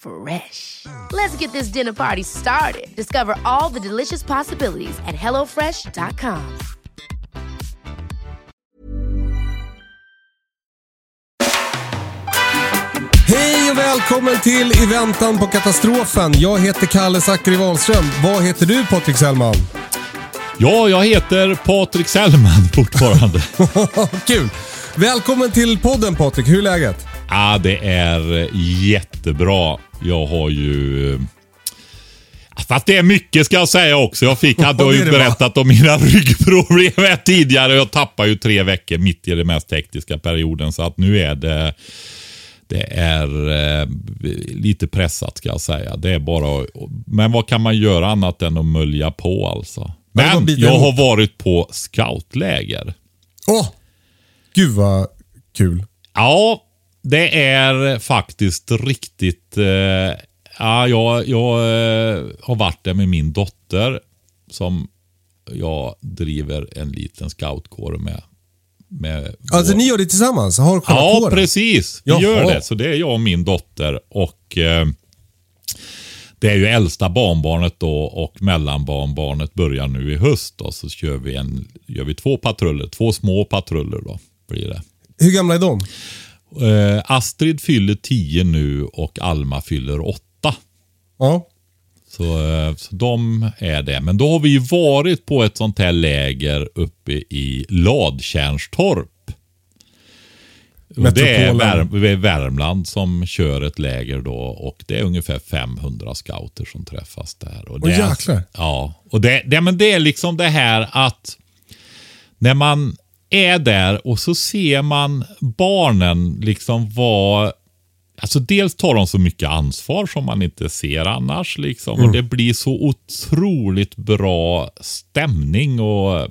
Fresh. Let's get this dinner party started. Discover all the delicious possibilities at hellofresh.com. Hej och välkommen till I väntan på katastrofen. Jag heter Kalle Zackari Wahlström. Vad heter du Patrik Sellman? Ja, jag heter Patrik Sellman fortfarande. Kul! Välkommen till podden Patrik. Hur är läget? ja, det är jättebra. Jag har ju... Fast det är mycket ska jag säga också. Jag fick, hade Ja, det ju berättat om mina ryggproblem tidigare. Jag tappade ju tre veckor mitt i den mest hektiska perioden. Så att nu är det... Det är eh, lite pressat ska jag säga. Det är bara Men vad kan man göra annat än att mölja på alltså? Men jag har varit på scoutläger. Åh! Gud vad kul. Ja, det är faktiskt riktigt... Eh, ja, jag, jag eh, har varit där med min dotter som jag driver en liten scoutkår med. med Alltså vår- ni gör det tillsammans? Har Ja, kåren? precis. Vi Jaha. gör det. Så det är jag och min dotter. Och eh, Det är ju äldsta barnbarnet då och mellanbarnbarnet börjar nu i höst. Då, så kör vi, en, gör vi två patruller. Två små patruller då blir det. Hur gamla är de? Eh, Astrid fyller 10 nu och Alma fyller 8. Ja. Så, eh, så de är det. Men då har vi ju varit på ett sånt här läger uppe i Ladtjärnstorp. Och Det är Metropolen. Vär, det är Värmland som kör ett läger då och det är ungefär 500 scouter som träffas där. Och det Åh, är- jäklar. Ja, och det, det, men det är liksom det här att när man är där och så ser man barnen liksom vara Alltså dels tar de så mycket ansvar som man inte ser annars. Liksom. Och Det blir så otroligt bra stämning. och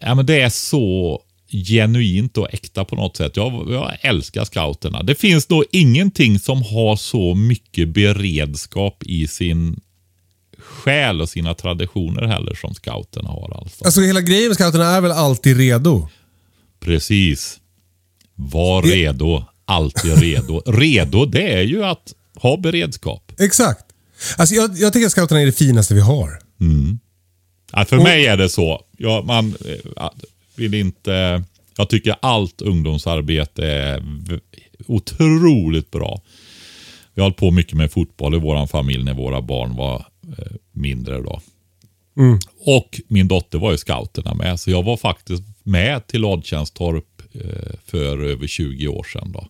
ja, men Det är så genuint och äkta på något sätt. Jag, jag älskar scouterna. Det finns nog ingenting som har så mycket beredskap i sin själ och sina traditioner heller som scouterna har. Alltså. Alltså hela grejen med scouterna är väl alltid redo? Precis. Var Det- redo. Alltid redo. redo, det är ju att ha beredskap. Exakt. Alltså jag, jag tycker att scouterna är det finaste vi har. Ja, för mig är det så. Jag, man eh, vill inte... Jag tycker allt ungdomsarbete är otroligt bra. Vi har hållit på mycket med fotboll i vår familj när våra barn var eh, mindre. då. Och min dotter var i scouterna med, så jag var faktiskt med till Ladtjärnstorp eh, för över 20 år sedan. Då.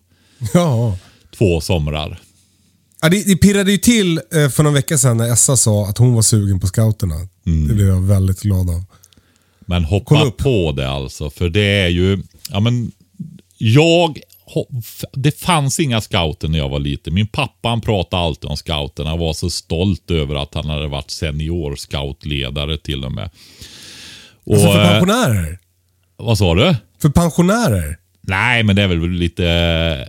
Ja. Två somrar. ja det, det pirrade ju till eh, för någon vecka sedan när Essa sa att hon var sugen på scouterna. Det blev jag väldigt glad av. Men hoppa på det alltså, för det är ju... Ja, men, jag... Det fanns inga scouter när jag var liten. Min pappa han pratade alltid om scouterna och var så stolt över att han hade varit senior scoutledare till och med. Och, Alltså för eh, pensionärer. vad sa du? För pensionärer. Nej, men det är väl lite eh,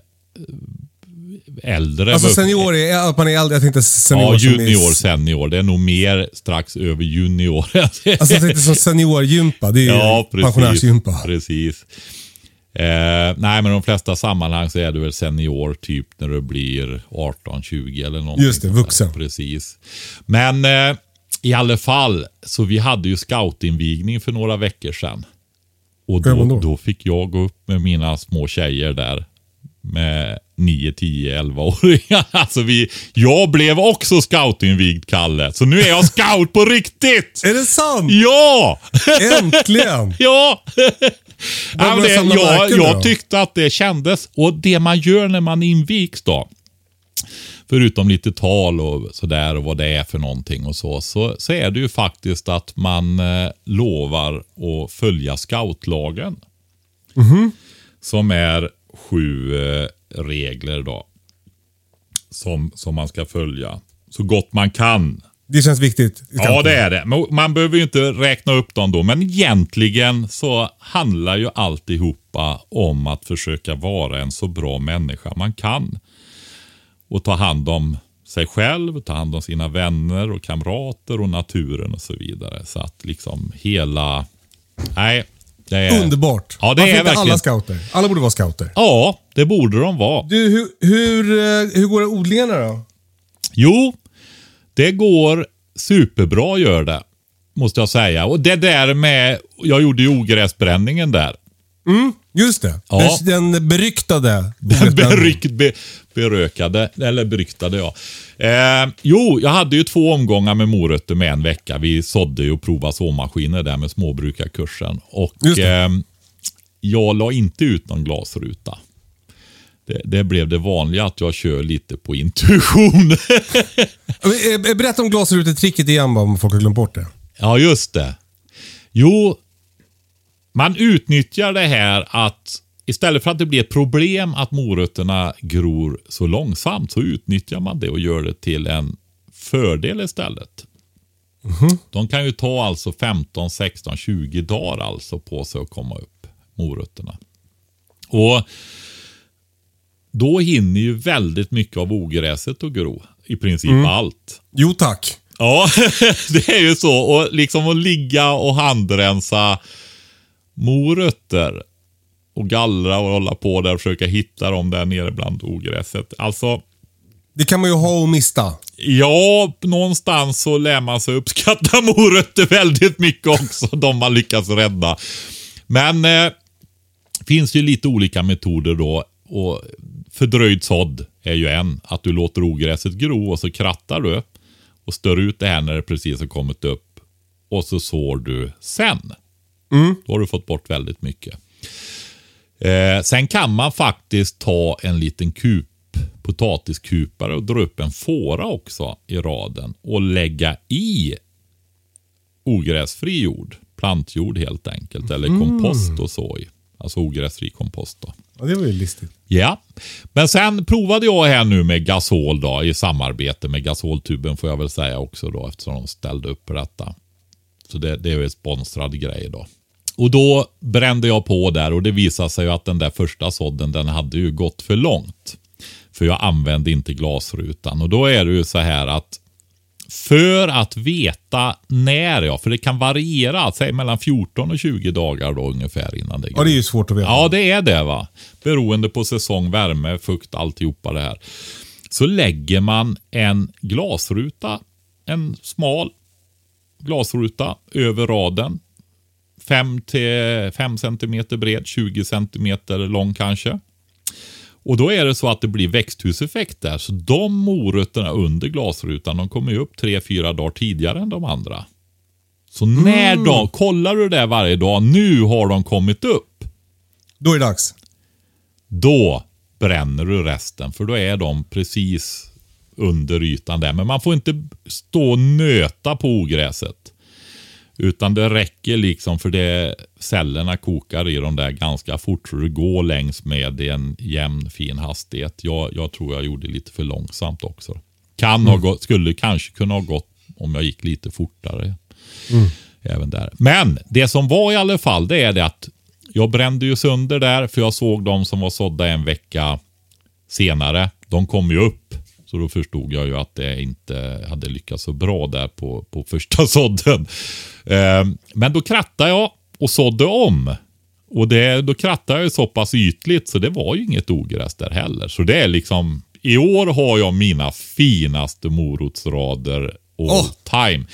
äldre. Alltså senior är att man är äldre. Jag tänkte senior Ja, junior, är... senior. Det är nog mer strax över junior. Alltså jag tänkte som seniorgympa. Det är Ja, precis. pensionärsgympa. precis. Eh, nej, men de flesta sammanhang så är du väl senior typ när du blir 18-20 eller någonting. Just det, vuxen. Precis. Men eh, i alla fall, så vi hade ju scoutinvigning för några veckor sedan. Och då, då? då fick jag gå upp med mina små tjejer där. med 9, 10, 11-åringar. Alltså vi, jag blev också scoutinvigd, Kalle. Så nu är jag scout på riktigt! Är det sant? Ja! Äntligen! ja! Ja det, jag, jag tyckte att det kändes. Och det man gör när man invigs då. Förutom lite tal och sådär och vad det är för någonting och så. Så, så är det ju faktiskt att man eh, lovar att följa scoutlagen. Som är sju eh, regler då. Som, som man ska följa. Så gott man kan. Det känns viktigt. Ja, det är det. Men Man behöver ju inte räkna upp dem då. Men egentligen så handlar ju alltihopa om att försöka vara en så bra människa man kan. Och ta hand om sig själv, ta hand om sina vänner och kamrater och naturen och så vidare. Så att liksom hela... Nej, det är... Underbart. Ja, det Varför är inte alla verkligen- scouter? Alla borde vara scouter. Ja, det borde de vara. Du, hur, hur, eh, hur går det odlingarna då? Jo, det går superbra gör det. Måste jag säga. Och det där med, jag gjorde ju ogräsbränningen där. Just det. Ja. Den, den beryktade. Berykt, be, berökade, eller beryktade ja. Eh, jo, jag hade ju två omgångar med morötter med en vecka. Vi sådde ju och provade såmaskiner där med småbrukarkursen. Och eh, jag la inte ut någon glasruta. Det, det blev det vanliga att jag kör lite på intuition. Eh, Berätta om glasrutetricket igen bara om folk har glömt bort det. Ja, just det. Jo, man utnyttjar det här att istället för att det blir ett problem att morötterna gror så långsamt så utnyttjar man det och gör det till en fördel istället. De kan ju ta alltså 15, 16, 20 dagar alltså på sig att komma upp, morötterna. Och då hinner ju väldigt mycket av ogräset att gro. I princip allt. Jo tack. Ja, det är ju så. Och liksom att ligga och handrensa morötter och gallra och hålla på där och försöka hitta dem där nere bland ogräset. Alltså, Det kan man ju ha och mista. ja, någonstans så lär man sig uppskatta morötter väldigt mycket också. De man lyckas rädda. Men eh, finns ju lite olika metoder då. Och fördröjd sådd är ju en. Att du låter ogräset gro och så krattar du och stör ut det här när det precis har kommit upp. Och så sår du sen. Då har du fått bort väldigt mycket. Eh, sen kan man faktiskt ta en liten kup, potatiskupare och dra upp en fåra också i raden och lägga i ogräsfri jord. Plantjord helt enkelt. Eller kompost och så i. Alltså ogräsfri kompost då. Ja, det var ju listigt. Ja, men sen provade jag här nu med gasol då i samarbete med gasoltuben får jag väl säga också då eftersom de ställde upp på detta. Så det, det är ju en sponsrad grej då. Och då brände jag på där och det visade sig ju att den där första sådden den hade ju gått för långt. För jag använde inte glasrutan och då är det ju så här att för att veta när, ja, för det kan variera, säg mellan 14 och 20 dagar då ungefär innan det Ja, det är ju svårt att veta. Ja, det är det va. Beroende på säsong, värme, fukt, alltihopa det här. Så lägger man en glasruta, en smal glasruta över raden. 5 till 5 cm bred, 20 cm lång kanske. Och då är det så att det blir växthuseffekt där. Så de morötterna under glasrutan de kommer ju upp 3-4 dagar tidigare än de andra. Så när de, kollar du det varje dag, nu har de kommit upp. Då är det dags. Då bränner du resten för då är de precis under ytan där. Men man får inte stå och nöta på ogräset. Utan det räcker liksom för det cellerna kokar i dem där ganska fort. Så det går längs med en jämn fin hastighet. Jag, jag tror jag gjorde lite för långsamt också. Kan ha gått, skulle kanske kunna ha gått om jag gick lite fortare. Även där. Men det som var i alla fall det är det att jag brände ju sönder där för jag såg de som var sådda en vecka senare. De kom ju upp. Så då förstod jag ju att det inte hade lyckats så bra där på, på första sådden. Eh, men då krattade jag och sådde om. Och det, då krattade jag ju så pass ytligt så det var ju inget ogräs där heller. Så det är liksom, i år har jag mina finaste morotsrader all Åh. time.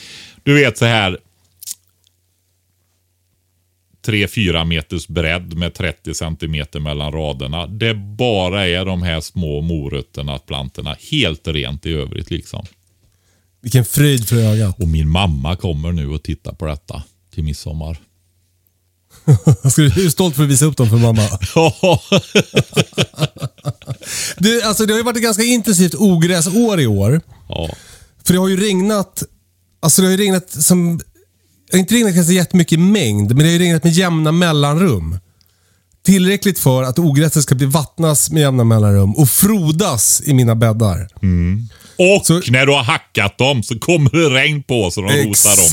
Du vet så här, 3-4 meters bredd med 30 centimeter mellan raderna. Det bara är de här små morötterna, plantorna. Helt rent i övrigt liksom. Vilken fröjd för ögat. Och min mamma kommer nu och tittar på detta till midsommar. Ska du, är du stolt för att visa upp dem för mamma? Ja, Du, alltså det har ju varit ett ganska intensivt ogräsår i år. ja. För det har ju regnat, alltså det har ju regnat som, inte regnat kanske jättemycket i mängd, men det har ju regnat med jämna mellanrum. Tillräckligt för att ogräset ska bli vattnas med jämna mellanrum och frodas i mina bäddar. Och Så- när du har hackat dem så kommer det regn på så de rotar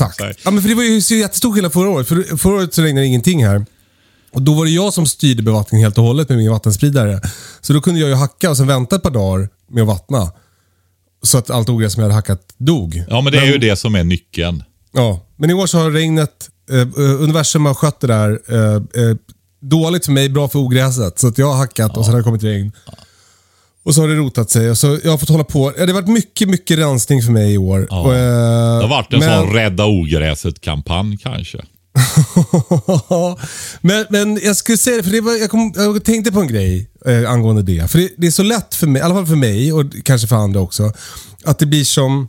om sig. Ja, men för det var ju så jättestor skillnad förra året. För förra året så regnade det ingenting här. Och Då var det jag som styrde bevattningen helt och hållet med min vattenspridare. Så då kunde jag ju hacka och sen vänta ett par dagar med att vattna. Så att allt ogräs som jag hade hackat dog. Ja, men det är ju det som är nyckeln. Ja, men i år så har regnet, eh, eh, universum har skött det där eh, eh, dåligt för mig, bra för ogräset. Så att jag har hackat och sen har det kommit regn. Och så har det rotat sig och så jag har fått hålla på. Ja, det har varit mycket, mycket rensning för mig i år. Ja. Och, eh, Det har varit en men- sån rädda ogräset-kampanj kanske. men, men jag skulle säga det, för det var, jag, kom, jag tänkte på en grej eh, angående det. För det, det är så lätt för mig, i alla fall för mig och kanske för andra också, att det blir som...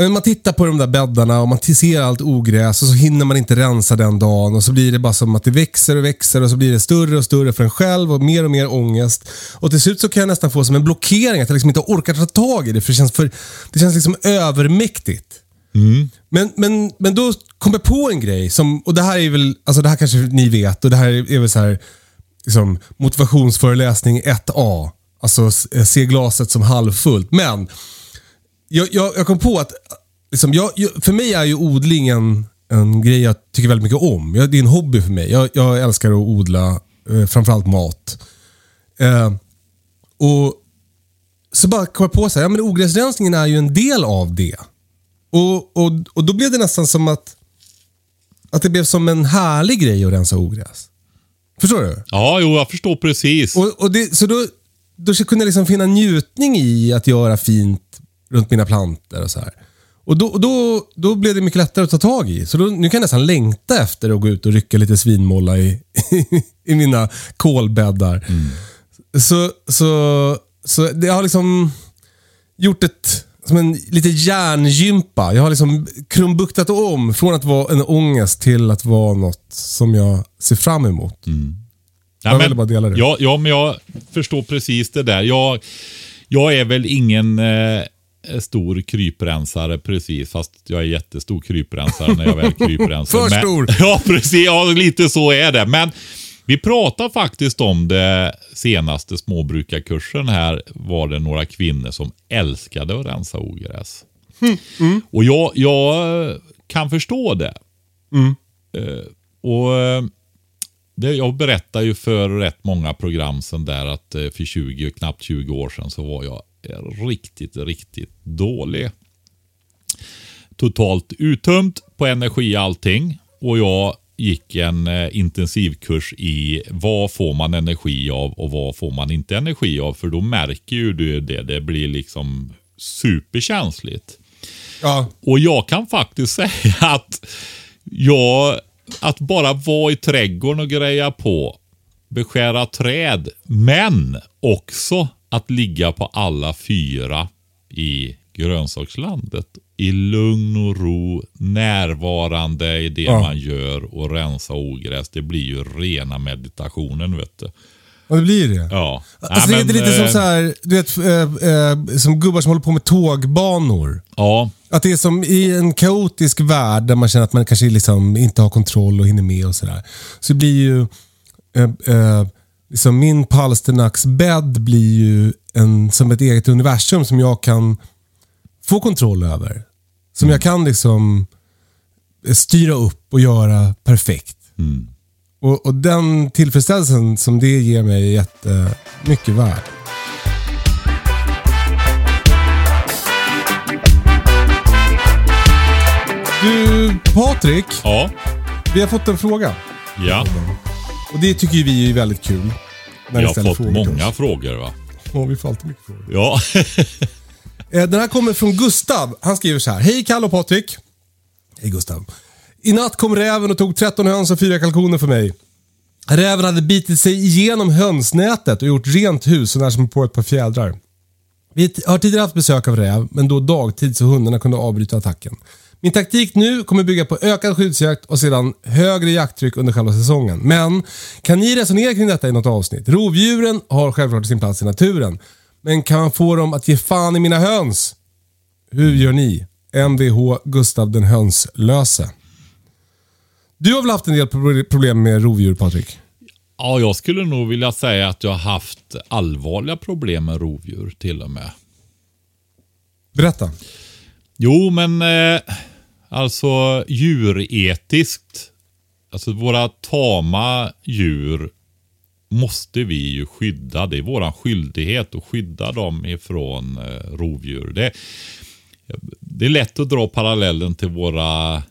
eh, Man tittar på de där bäddarna och man ser allt ogräs och så hinner man inte rensa den dagen och så blir det bara som att det växer och växer och så blir det större och större för en själv och mer och mer ångest. Och till slut så kan jag nästan få som en blockering att jag liksom inte orkar ta tag i det för det känns, för, det känns liksom övermäktigt. Men, men, men då kom jag på en grej, som, och det här är väl, alltså det här kanske ni vet, och det här är väl så här, liksom, motivationsföreläsning 1A. Alltså s- se glaset som halvfullt. Men jag, jag, jag kom på att, liksom, jag, jag, för mig är ju odling en, en grej jag tycker väldigt mycket om. Jag, det är en hobby för mig. Jag, jag älskar att odla, eh, framförallt mat. Eh, och så bara kom jag på här, ja men ogräsrensningen är ju en del av det. Och, och, och då blev det nästan som att, att det blev som en härlig grej att rensa ogräs. Förstår du? Ja, jo, jag förstår precis. Och, och det, så då, då kunde jag liksom finna njutning i att göra fint runt mina plantor och så här. Och då, då, då blev det mycket lättare att ta tag i. Så då, nu kan jag nästan längta efter att gå ut och rycka lite svinmåla i, i mina kolbäddar. Så, så, så det har liksom gjort ett som en lite hjärngympa. Jag har liksom krumbuktat om från att vara en ångest till att vara något som jag ser fram emot. Ja, Jag ville bara dela det. Ja, ja, men jag förstår precis det där. Jag, jag är väl ingen eh, stor kryprensare precis, fast jag är jättestor kryprensare när jag väl kryprensar. För Men- stor. Ja, precis. Ja, lite så är det. Men vi pratade faktiskt om det senaste småbrukarkursen här. Var det några kvinnor som älskade att rensa ogräs. Mm. Och jag, jag kan förstå det. Mm. Eh, och eh, det, jag berättar ju för rätt många program sedan där att eh, för 20, knappt 20 år sedan så var jag eh, riktigt, riktigt dålig. Totalt uttömt på energi allting. Och jag gick en eh, intensivkurs i vad får man energi av och vad får man inte energi av. För då märker ju du det. Det blir liksom superkänsligt. Ja. Och jag kan faktiskt säga att jag, att bara vara i trädgården och greja på, beskära träd, men också att ligga på alla fyra i grönsakslandet i lugn och ro, närvarande i det Ja. man gör och rensa ogräs. Det blir ju rena meditationen vet du. Och det blir det. Ja. Alltså Nej, det är men, lite som eh, så här, du vet, eh, eh, som gubbar som håller på med tågbanor. Ja, Att det är som i en kaotisk värld där man känner att man kanske liksom inte har kontroll och hinner med och sådär. Så blir ju liksom min palsternacksbädd blir ju en, som ett eget universum som jag kan få kontroll över. Som jag kan liksom eh, styra upp och göra perfekt. Och, och den tillfredsställelsen som det ger mig är jättemycket värd. Du Patrik, ja, vi har fått en fråga. ja. Och det tycker vi är väldigt kul. När ni har fått frågor många frågor va? Ja, vi får alltid mycket frågor. Ja. Eh, Den här kommer från Gustav. Han skriver så här. Hej Kalle och Patrik. Hej Gustav. I natt kom räven och tog 13 höns och 4 kalkoner för mig. Räven hade bitit sig igenom hönsnätet och gjort rent hus och när som på ett par fjädrar. Vi har tidigare haft besök av räv, men då dagtid så hundarna kunde avbryta attacken. Min taktik nu kommer bygga på ökad skyddsjakt och sedan högre jakttryck under själva säsongen. Men kan ni resonera kring detta i något avsnitt? Rovdjuren har självklart sin plats i naturen. Men kan man få dem att ge fan i mina höns? Hur gör ni? Mvh Gustav den hönslöse. Du har väl haft en del problem med rovdjur Patrik? Ja, jag skulle nog vilja säga att jag har haft allvarliga problem med rovdjur till och med. Berätta. Jo, men eh, alltså djuretiskt. Alltså våra tama djur måste vi ju skydda. Det är vår skyldighet att skydda dem ifrån eh, rovdjur. Det, det är lätt att dra parallellen till våra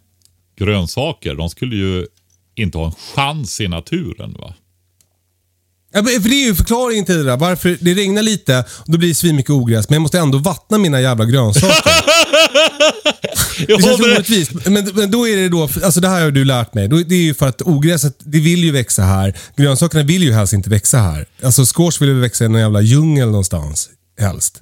grönsaker. De skulle ju inte ha en chans i naturen. va? Ja, för det är ju förklaringen till det där. Varför det regnar lite och då blir det svinmycket ogräs, men jag måste ändå vattna mina jävla grönsaker. det känns orättvist. Men, men då är det då, alltså det här har du lärt mig. det är ju för att ogräset, det vill ju växa här. Grönsakerna vill ju helst inte växa här. Alltså squash vill ju växa i någon jävla djungel någonstans. Helst.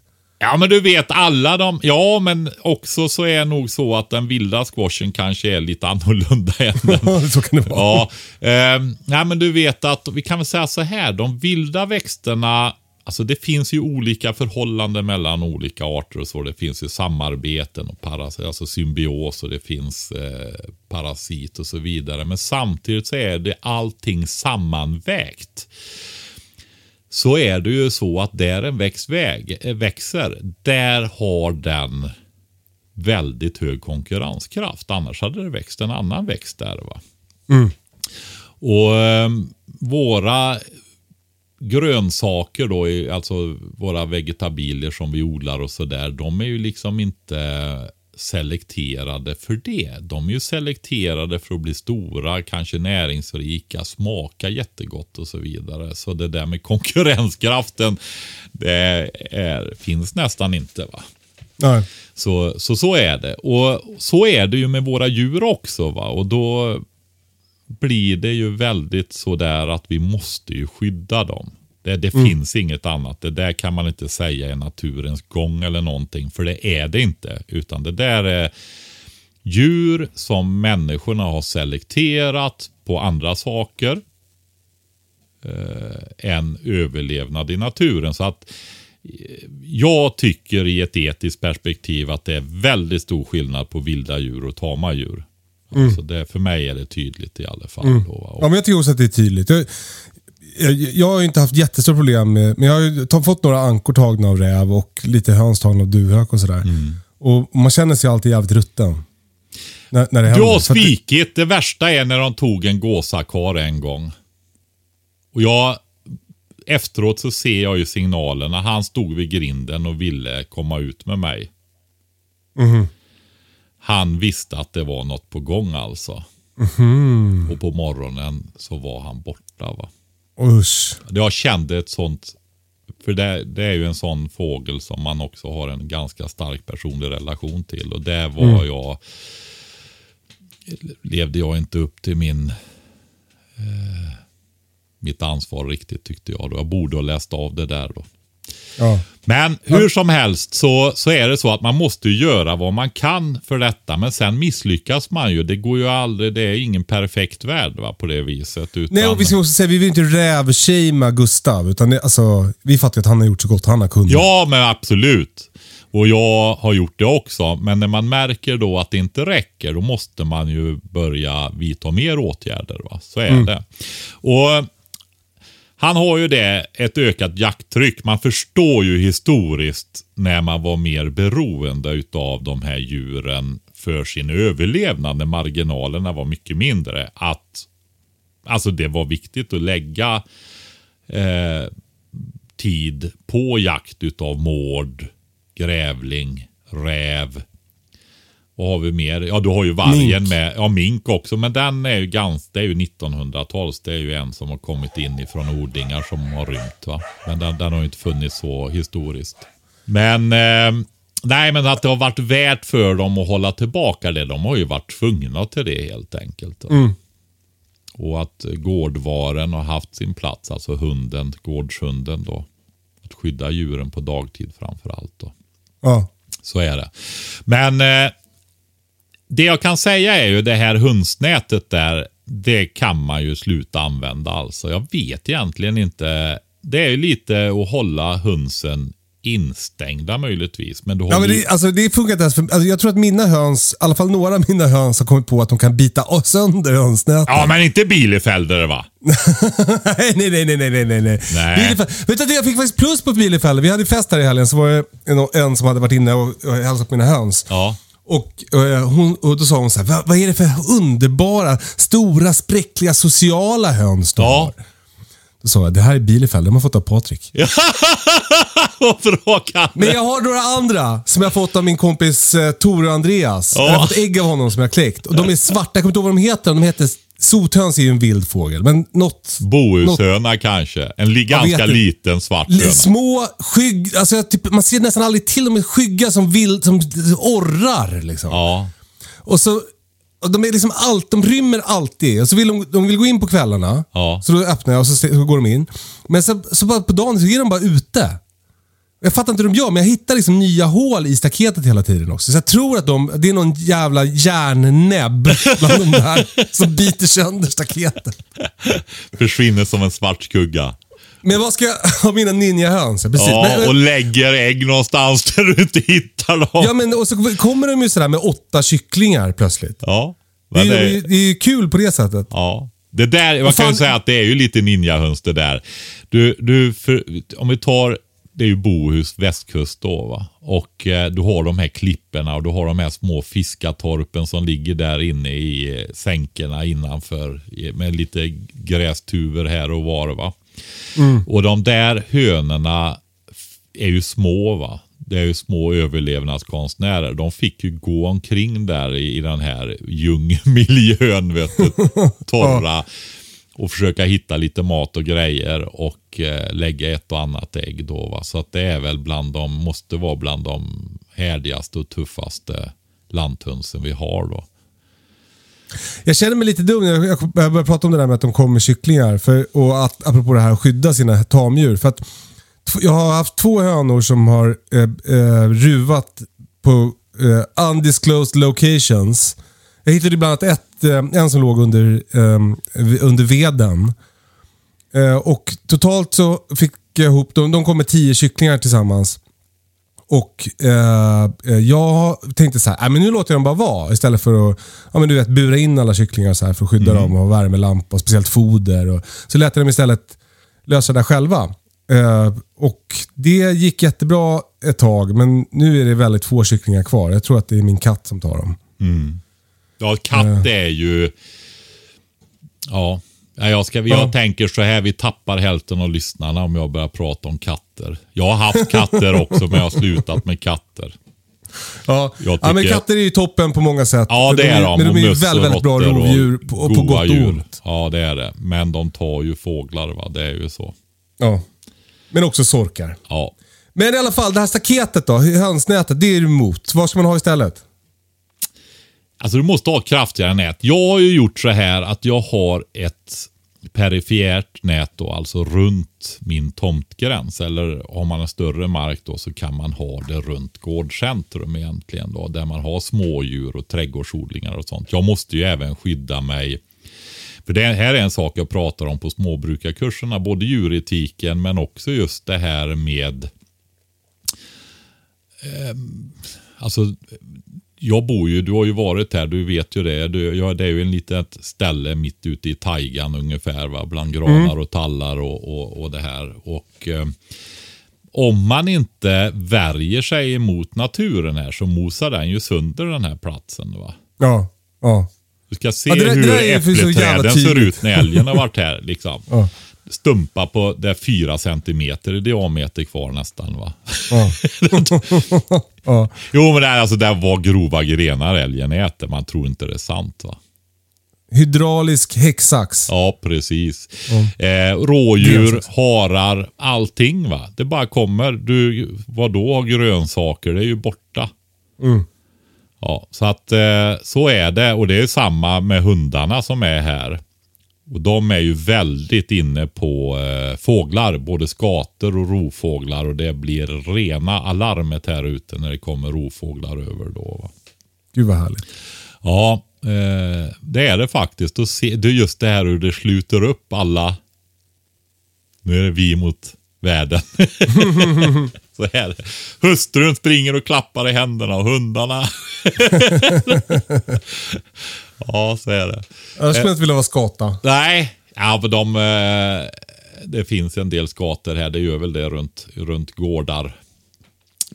Ja, men du vet alla de. Ja, men också så är det nog så att den vilda squashen kanske är lite annorlunda än den. så kan det vara. Ja, eh, nej, men du vet att vi kan väl säga så här. De vilda växterna Alltså det finns ju olika förhållanden mellan olika arter och så. Det finns ju samarbeten och parasit, alltså symbios och det finns eh, parasit och så vidare. Men samtidigt så är det allting sammanvägt så är det ju så att där en växt väg, eh, växer, där har den väldigt hög konkurrenskraft. Annars hade det växt en annan växt där. Va? Mm. Och eh, våra grönsaker då, alltså våra vegetabilier som vi odlar och sådär, de är ju liksom inte selekterade för det. De är ju selekterade för att bli stora, kanske näringsrika, smaka jättegott och så vidare. Så det där med konkurrenskraften, det är, finns nästan inte. va. Nej. Så, så så är det. Och så är det ju med våra djur också. va. Och då blir det ju väldigt sådär att vi måste ju skydda dem. Det, det mm. finns inget annat. Det där kan man inte säga är naturens gång eller någonting. För det är det inte. Utan det där är djur som människorna har selekterat på andra saker. Eh, än överlevnad i naturen. Så att eh, jag tycker i ett etiskt perspektiv att det är väldigt stor skillnad på vilda djur och tama djur. Mm. Alltså det, för mig är det tydligt i alla fall. Mm. Ja, men jag tycker också att det är tydligt. Jag, jag, jag har inte haft jättestora problem med, men jag har fått några ankor tagna av räv och lite höns tagna av duvhök och sådär. Mm. Och man känner sig alltid jävligt rutten. När, när det du har svikit. Det värsta är när de tog en gåsakar en gång. Och jag, efteråt så ser jag ju signalerna. Han stod vid grinden och ville komma ut med mig. Mm. Han visste att det var något på gång alltså. Mm. Och på morgonen så var han borta. va. Usch. Jag kände ett sånt, för det, det, är ju en sån fågel som man också har en ganska stark personlig relation till. Och där var mm. jag, levde jag inte upp till min eh, mitt ansvar riktigt tyckte jag. Då. Jag borde ha läst av det där. då. Ja. Men hur som helst så, så är det så att man måste göra vad man kan för detta. Men sen misslyckas man ju. Det går ju aldrig. Det är ingen perfekt värld va, på det viset. Utan... Nej, och vi ska också säga vi vill inte rävshamea Gustav. Utan det, alltså, vi fattar att han har gjort så gott han har kunnat. Ja, men absolut. Och jag har gjort det också. Men när man märker då att det inte räcker, då måste man ju börja vidta mer åtgärder. Va? Så är mm. det. Och han har ju det, ett ökat jakttryck. Man förstår ju historiskt när man var mer beroende av de här djuren för sin överlevnad, när marginalerna var mycket mindre. Att alltså det var viktigt att lägga eh, tid på jakt utav mård, grävling, räv, vad har vi mer? Ja, du har ju vargen mink. med. Ja, mink också. Men den är ju ganska, det är ju 1900-tals. Det är ju en som har kommit in ifrån odlingar som har rymt. Va? Men den, den har ju inte funnits så historiskt. Men eh, Nej, men att det har varit värt för dem att hålla tillbaka det. De har ju varit tvungna till det helt enkelt. Mm. Och att gårdvaren har haft sin plats, alltså hunden, gårdshunden då. Att skydda djuren på dagtid framför allt då. Ja. Så är det. Men eh, det jag kan säga är ju det här hundsnätet där, det kan man ju sluta använda alltså. Jag vet egentligen inte. Det är ju lite att hålla hönsen instängda möjligtvis. Men du Ja, men det, alltså, det funkar inte ens för, alltså, Jag tror att mina höns, i alla fall några av mina höns har kommit på att de kan bita sönder hönsnätet. Ja, men inte Bielefelder va? nej, nej, nej, nej, nej, nej, nej. Vet du, jag fick faktiskt plus på Bielefeld. Vi hade fest här i helgen, så var det en, en som hade varit inne och, och hälsat på mina höns. Ja. Och, eh, hon, och då sa hon så här, vad, vad är det för underbara, stora, spräckliga, sociala höns du Ja. har? Då sa jag, det här är Bielefeld, de har fått av Patrik. Vad bra Kalle! Men jag har några andra som jag fått av min kompis eh, Tore och Andreas. Ja. Jag har fått ägg av honom som jag har kläckt. Och de är svarta, jag kommer inte ihåg vad de heter. De heter Sothöns är ju en vild fågel, men något... Bohushöna kanske. En li- ganska liten svart höna. Små skygg... Alltså typ, man ser nästan aldrig till dem. skygga som vild, som orrar liksom. Ja. Och så... Och de, är liksom allt, de rymmer alltid. Och så vill de, de vill gå in på kvällarna. Ja. Så då öppnar jag och så, så går de in. Men så, så bara på dagen så är de bara ute. Jag fattar inte hur de gör, men jag hittar liksom nya hål i staketet hela tiden också. Så jag tror att de, det är någon jävla järnnäbb bland de där som biter sönder staketet. Försvinner som en svart skugga. Men vad ska jag ha mina ninjahöns? Precis. Ja, men, men, och lägger ägg någonstans där du inte hittar dem. ja, men och så kommer de ju sådär med åtta kycklingar plötsligt. Ja. Det är, det, ju- det är ju kul på det sättet. ja. Det där, man kan ju säga att det är ju lite ninjahöns det där. Du, du, för, om vi tar, det är ju Bohus västkust då va. Och eh, du har de här klipporna och du har de här små fiskatorpen som ligger där inne i eh, sänkorna innanför. i- Med lite grästuvor här och var va. Och de där hönorna är ju små va. Det är ju små överlevnadskonstnärer. De fick ju gå omkring där i, i den här djungelmiljön, vet du. Torra. Och försöka hitta lite mat och grejer och eh, lägga ett och annat ägg då va. Så att det är väl bland de, måste vara bland de härdigaste och tuffaste lanthönsen vi har då. Jag känner mig lite dum när jag, börjar prata om det där med att de kommer med kycklingar. För, och att, apropå det här att skydda sina tamdjur. För att jag har haft två hönor som har eh, eh, ruvat på eh, undisclosed locations. Jag hittade bland annat ett, eh, en som låg under, eh, under veden. Eh, och totalt så fick jag ihop, de, de kom med tio kycklingar tillsammans. Och eh, eh, jag tänkte så här, "Nej, men nu låter jag dem bara vara. Istället för att ja, men du vet, bura in alla kycklingar så här för att skydda dem och värmelampa och speciellt foder. Och, så lät jag dem istället lösa det själva. Eh, och det gick jättebra ett tag, men nu är det väldigt få kycklingar kvar. Jag tror att det är min katt som tar dem. Ja, katt är ju... Ja, Ja, jag, ska, jag Ja. tänker så här, vi tappar hälften av lyssnarna om jag börjar prata om katter. Jag har haft katter också, men jag har slutat med katter. Ja, Jag ja men tycker- katter är ju toppen på många sätt. Ja, det är de. Men de är ju väldigt, väldigt bra rovdjur på, på gott och ont. Ja, det är det. Men de tar ju fåglar, va? Det är ju så. Ja. Men också sorkar. Ja. Men i alla fall, det här staketet då, hönsnätet, det är du emot. Vad ska man ha istället? Alltså du måste ha kraftigare nät. Jag har ju gjort så här att jag har ett perifert nät då, alltså runt min tomtgräns. Eller har man en större mark då så kan man ha det runt gårdcentrum. egentligen då. Där man har smådjur och trädgårdsodlingar och sånt. Jag måste ju även skydda mig. För det här är en sak jag pratar om på småbrukarkurserna. Både djuretiken men också just det här med eh, Alltså, jag bor ju, du har ju varit här, du vet ju det. Du, ja, det är ju en litet ställe mitt ute i taigan ungefär, va? bland granar och tallar och, och, och det här. Och eh, om man inte värjer sig emot naturen här så mosar den ju sönder den här platsen. Va? Ja, ja. Du ska se Ja, det hur det jävla äppelträden ser ut när älgen har varit här. Liksom. Ja. Stumpa på det är fyra centimeter i diameter kvar nästan. va. Ja. ja. Jo men det, är, alltså, det var grova grenar älgen äter. Man tror inte det är sant va. hydraulisk häcksax. Ja, precis. Eh, rådjur, harar, allting va. Det bara kommer. Du, vad då grönsaker? Det är ju borta. Ja, så att eh, så är det. Och det är samma med hundarna som är här. Och de är ju väldigt inne på eh, fåglar. Både skator och rovfåglar. Och det blir rena alarmet här ute när det kommer rovfåglar över då. Va? Gud vad härligt. Ja, eh, det är det faktiskt. Och se, det är just det här hur det sluter upp alla. Nu är det vi mot världen. så här. Hustrun springer och klappar i händerna och hundarna. ja, så är det. Jag skulle inte vilja vara skata. Nej, ja, men de, eh, det finns en del skator här. Det gör väl det runt, runt gårdar.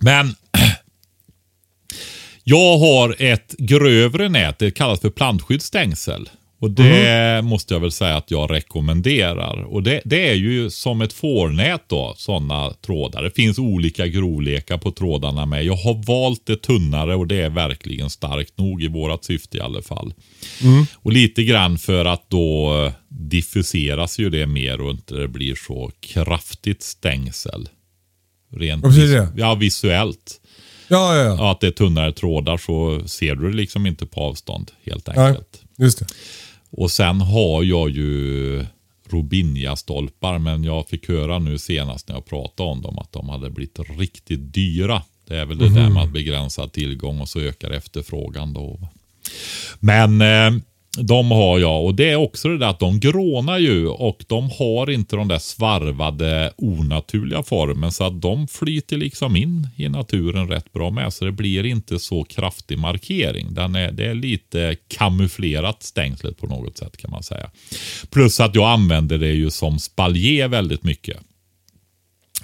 Men jag har ett grövre nät. Det kallas för plantskyddsstängsel. Och det måste jag väl säga att jag rekommenderar. Och det, det är ju som ett fårnät då, sådana trådar. Det finns olika grovlekar på trådarna med. Jag har valt det tunnare och det är verkligen starkt nog i vårat syfte i alla fall. Och lite grann för att då eh, diffuseras ju det mer och inte det blir så kraftigt stängsel. Rent vis-? Ja, visuellt. Ja, ja, ja. Ja, att det är tunnare trådar så ser du det liksom inte på avstånd helt enkelt. just det. Och sen har jag ju Robinja-stolpar, men jag fick höra nu senast när jag pratade om dem att de hade blivit riktigt dyra. Det är väl det där med att begränsa tillgång och så ökar efterfrågan då. Men eh, de har jag och det är också det där att de grånar ju och de har inte de där svarvade onaturliga formen så att de flyter liksom in i naturen rätt bra med så det blir inte så kraftig markering. Den är, det är lite kamouflerat stängslet på något sätt kan man säga. Plus att jag använder det ju som spaljer väldigt mycket.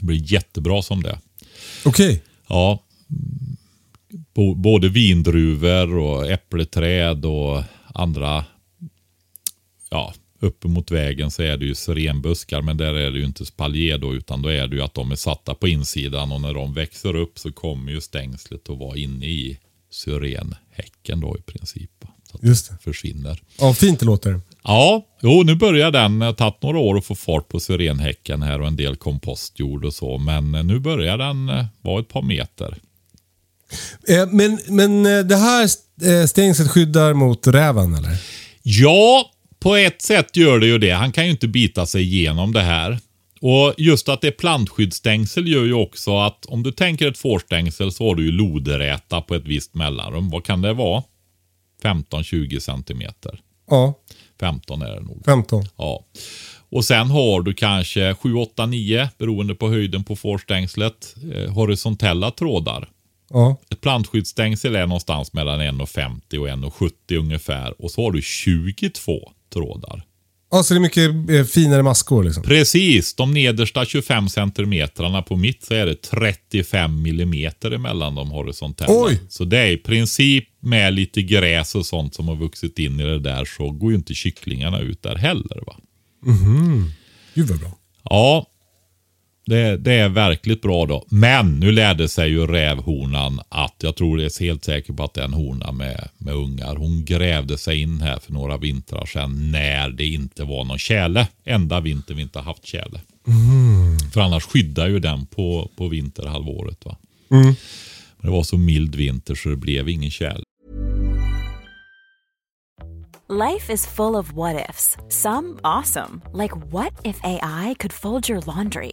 Det blir jättebra som det. Okej. Ja. Bo- Både vindruvor och äppleträd och andra. Ja, uppe mot vägen så är det ju syrenbuskar men där är det ju inte spaljer då utan då är det ju att de är satta på insidan och när de växer upp så kommer ju stängslet att vara inne i syrenhäcken då i princip. Så att Just det. det försvinner. Ja, fint det låter. Ja, jo, nu börjar den. Det har tagit några år att få fart på syrenhäcken här och en del kompostjord och så. Men eh, nu börjar den eh, vara ett par meter. Eh, men, men eh, det här eh, stängslet skyddar mot räven eller? Ja, på ett sätt gör det ju det. Han kan ju inte bita sig igenom det här. Och just att det är plantskyddsstängsel gör ju också att om du tänker ett fårstängsel så har du ju loderäta på ett visst mellanrum. Vad kan det vara? 15-20 centimeter. Ja, 15 är det nog. 15. Ja. Och sen har du kanske 7, 8, 9 beroende på höjden på fårstängslet. Eh, horisontella trådar. Ja. Ett plantskyddsstängsel är någonstans mellan 1,50 och 1,70 ungefär. Och så har du 22 trådar. ja, så det är mycket eh, finare maskor liksom. Precis, de nedersta 25 centimetrarna på mitt så är det 35 millimeter emellan de horisontella. Oj! Så det är i princip med lite gräs och sånt som har vuxit in i det där så går ju inte kycklingarna ut där heller. va. Gud vad bra. Ja, det, det är verkligt bra då. Men nu lärde sig ju rävhonan att, jag tror det är helt säker på att det är en hona med, med ungar. Hon grävde sig in här för några vintrar sedan när det inte var någon tjäle. Enda vinter vi inte haft tjäle. För annars skyddar ju den på, på vinterhalvåret. Va? Men det var så mild vinter så det blev ingen tjäle. Life is full of what ifs. Some awesome, like what if AI could fold your laundry?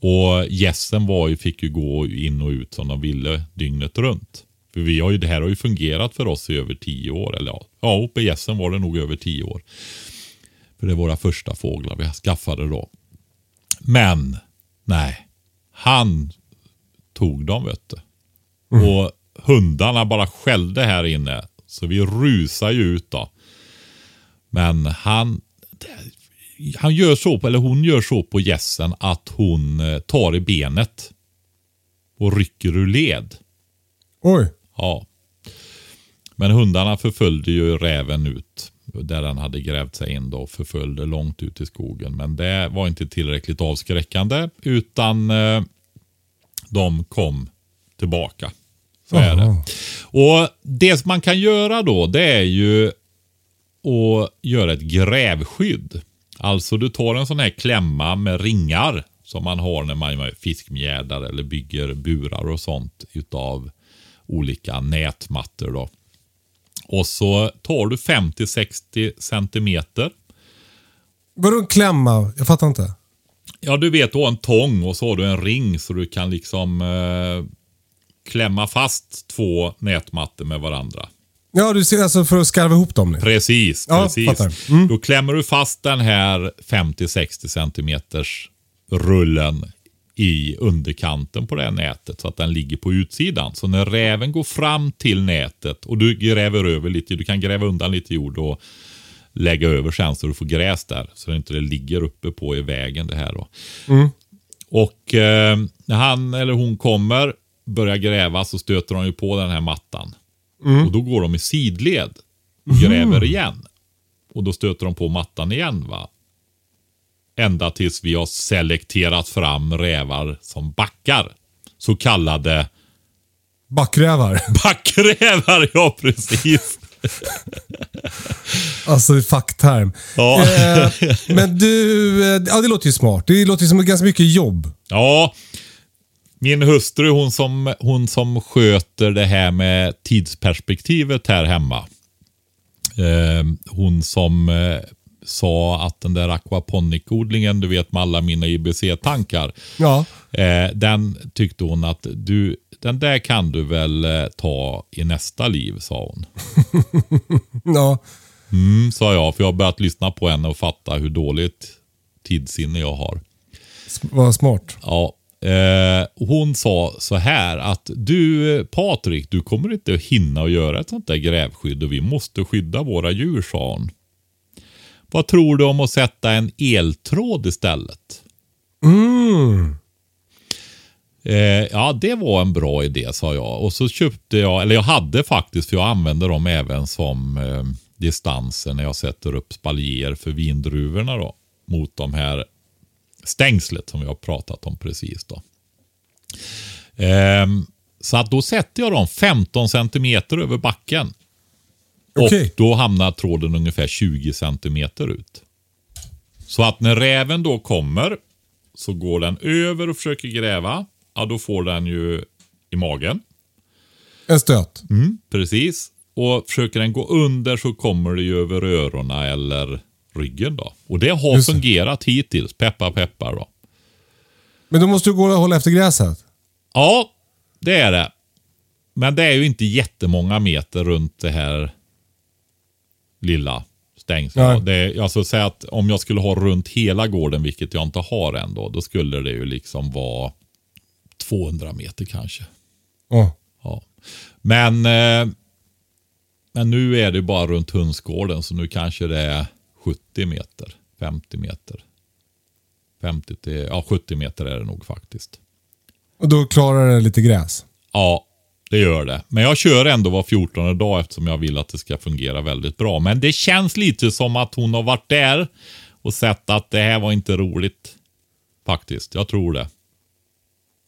Och gässen var ju, fick ju gå in och ut som de ville dygnet runt. För vi har ju, det här har ju fungerat för oss i över tio år. Eller ja, ja uppe i gässen var det nog över tio år. För det är våra första fåglar vi skaffade då. Men, nej. Han tog dem vet du. Och hundarna bara skällde här inne. Så vi rusar ju ut då. Men han, han gör så, eller hon gör så på gässen att hon eh, tar i benet. Och rycker ur led. Oj. Ja. Men hundarna förföljde ju räven ut. Där den hade grävt sig in då. Förföljde långt ut i skogen. Men det var inte tillräckligt avskräckande. Utan eh, de kom tillbaka. Så är det. Och det man kan göra då det är ju att göra ett grävskydd. Alltså du tar en sån här klämma med ringar som man har när man fiskmjädar eller bygger burar och sånt utav olika nätmattor då. Och så tar du 50-60 centimeter. Vadå en klämma? Jag fattar inte. Ja, du vet, du har en tång och så har du en ring så du kan liksom eh, klämma fast två nätmattor med varandra. Ja, du ser alltså för att skarva ihop dem nu. Precis, Ja, precis. Mm. Då klämmer du fast den här 50-60 centimeters rullen i underkanten på det här nätet så att den ligger på utsidan. Så när räven går fram till nätet och du gräver över lite, du kan gräva undan lite jord och lägga över sen så du får gräs där. Så det inte det ligger uppe på i vägen det här då. Och eh, när han eller hon kommer, börjar gräva så stöter de ju på den här mattan. Och då går de i sidled och gräver igen. Och då stöter de på mattan igen va. Ända tills vi har selekterat fram rävar som backar. Så kallade Backrävar. backrävar, ja precis. Alltså fackterm. Ja. Eh, men du, eh, ja det låter ju smart. Det låter ju som ganska mycket jobb. Ja, min hustru hon som, hon som sköter det här med tidsperspektivet här hemma. Eh, hon som eh, sa att den där aquaponic-odlingen, du vet med alla mina IBC-tankar. Ja. Eh, den tyckte hon att du, den där kan du väl eh, ta i nästa liv, sa hon. Ja. Mm, sa jag, för jag har börjat lyssna på henne och fatta hur dåligt tidssinne jag har. S- Vad smart. Ja, eh, hon sa så här att du Patrik, du kommer inte att hinna att göra ett sånt där grävskydd och vi måste skydda våra djur, sa hon. Vad tror du om att sätta en eltråd istället? Mm. Eh, ja, det var en bra idé, sa jag. Och så köpte jag, eller jag hade faktiskt, för jag använder dem även som eh, distanser när jag sätter upp spaljer för vindruvorna då. Mot de här stängslet som vi har pratat om precis då. Ehm, så att då sätter jag dem 15 centimeter över backen. Okej. Och då hamnar tråden ungefär 20 centimeter ut. Så att när räven då kommer så går den över och försöker gräva. Ja, då får den ju i magen. En stöt. Precis. Och försöker den gå under så kommer det ju över öronen eller ryggen då. Och det har Just det. fungerat hittills. Peppar peppar då. Men då måste du gå och hålla efter gräset. Ja, det är det. Men det är ju inte jättemånga meter runt det här lilla stängslet. Nej. Det alltså säga att om jag skulle ha runt hela gården, vilket jag inte har än då, skulle det ju liksom vara 200 meter kanske. Ja. Ja. Men, eh, men nu är det bara runt hönsgården så nu kanske det är 70 meter, 50 meter. 50 till, ja 70 meter är det nog faktiskt. Och då klarar det lite gräs. Ja, det gör det. Men jag kör ändå var 14 dag eftersom jag vill att det ska fungera väldigt bra. Men det känns lite som att hon har varit där och sett att det här var inte roligt. Faktiskt, jag tror det.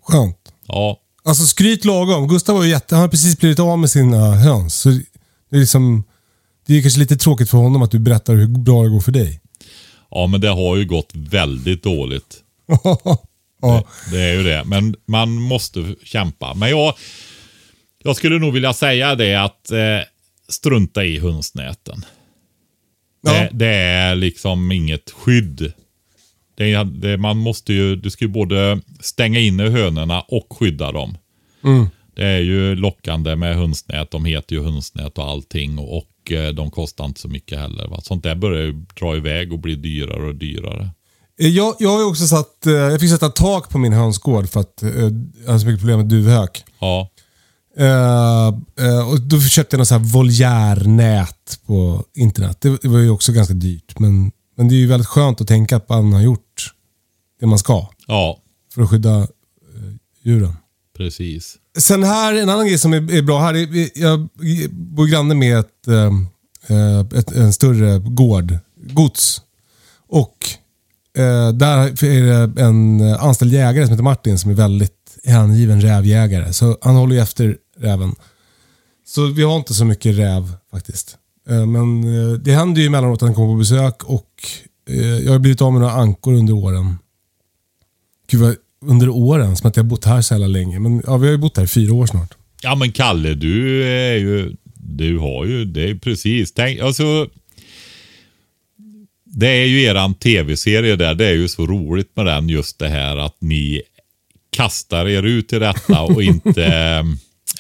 Skönt. Ja, Alltså skryt lagom. Gustav var ju jätte... Han har precis blivit av med sina höns. Så det är liksom... Det är kanske lite tråkigt för honom att du berättar hur bra det går för dig. ja men det har ju gått väldigt dåligt. ja. Det är ju det. Men man måste kämpa. Men jag, jag skulle nog vilja säga det att eh, strunta i hönsnäten. Ja. Det, det är liksom inget skydd. Det det, man måste ju, du ska ju både stänga inne hönorna och skydda dem. Mm. Det är ju lockande med hönsnät. De heter ju hönsnät och allting. Och, och eh, de kostar inte så mycket heller. Va? Sånt där börjar ju dra iväg och bli dyrare och dyrare. Eh, Jag, jag har ju också satt... eh, Jag fick sätta tak på min hönsgård för att jag har så mycket problem med duvhök. Ja, Eh, eh, och då köpte jag något så här voljärnät på internet. Det, det var ju också ganska dyrt. Men, men det är ju väldigt skönt att tänka att man har gjort det man ska ja, för att skydda eh, djuren precis. Sen här, en annan grej som är, är bra här. är- Jag bor granne med ett, äh, ett, en större gård, gods. Och äh, där är det en anställd jägare som heter Martin som är väldigt hängiven rävjägare. Så han håller ju efter räven. Så vi har inte så mycket räv faktiskt. Äh, Men det händer ju emellanåt att han kommer på besök och jag har blivit av med några ankor under åren. Gud vad, under åren, som att jag har bott här så jävla länge. Men ja, vi har ju bott här i fyra år snart. Ja men Kalle, du är ju, du har ju, det är precis, tänk, alltså. Det är ju eran tv-serie där, det är ju så roligt med den just det här att ni kastar er ut i detta och inte,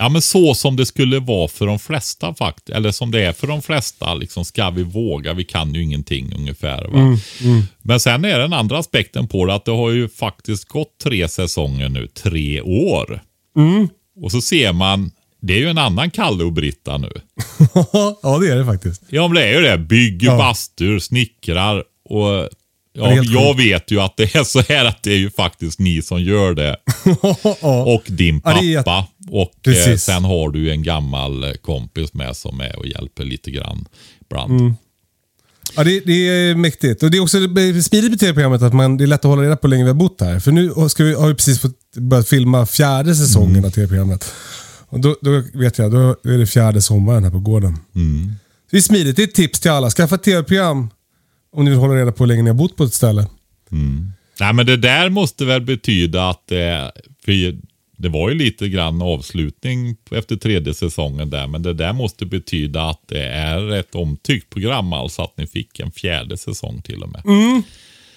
ja men så som det skulle vara för de flesta faktiskt, eller som det är för de flesta, liksom ska vi våga, vi kan ju ingenting ungefär. Va? Men sen är den andra aspekten på det att det har ju faktiskt gått tre säsonger nu, tre år. Och så ser man, det är ju en annan Kalle och Britta nu. ja, det är det faktiskt. Ja, men det är ju det. Bygger Ja. bastur, snickrar och ja, jag vet ju att det är så här att det är ju faktiskt ni som gör det. Och din Ja, pappa. Och eh, sen har du en gammal eh, kompis med som är och hjälper lite grann ibland. Mm. Ja, det, det är mäktigt. Och det är också smidigt med tv-programmet att man, det är lätt att hålla reda på hur länge vi har bott här. För nu ska vi, har vi precis fått börjat filma fjärde säsongen av tv-programmet. Och då, då vet jag, då är det fjärde sommaren här på gården. Det är smidigt. Det är ett tips till alla. Skaffa tv-program om ni vill hålla reda på hur länge ni har bott på ett ställe. Nej, men det där måste väl betyda att det, för det var ju lite grann avslutning efter tredje säsongen där, men det där måste betyda att det är ett omtyckt program, alltså att ni fick en fjärde säsong till och med.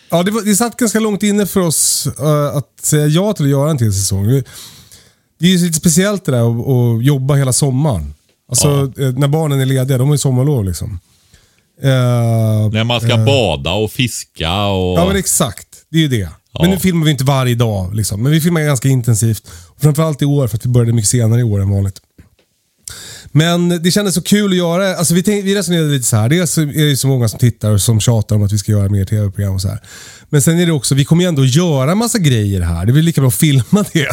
Ja, det, var, det satt ganska långt inne för oss eh, att säga ja till att göra en till säsong. Det, är ju lite speciellt det där att, att jobba hela sommaren. Alltså eh, när barnen är lediga, de har ju sommarlov liksom. Eh, När man ska bada och fiska och... Ja men exakt, det är ju det. Men nu filmar vi inte varje dag. Liksom. Men vi filmar ganska intensivt. Framförallt i år för att vi började mycket senare i år än vanligt. Men det kändes så kul att göra. Alltså vi, tänk, vi resonerade lite så här. Dels är det så många som tittar och som tjatar om att vi ska göra mer tv-program och så här. Men sen är det också, vi kommer ju ändå göra massa grejer här. Det är väl lika bra att filma det.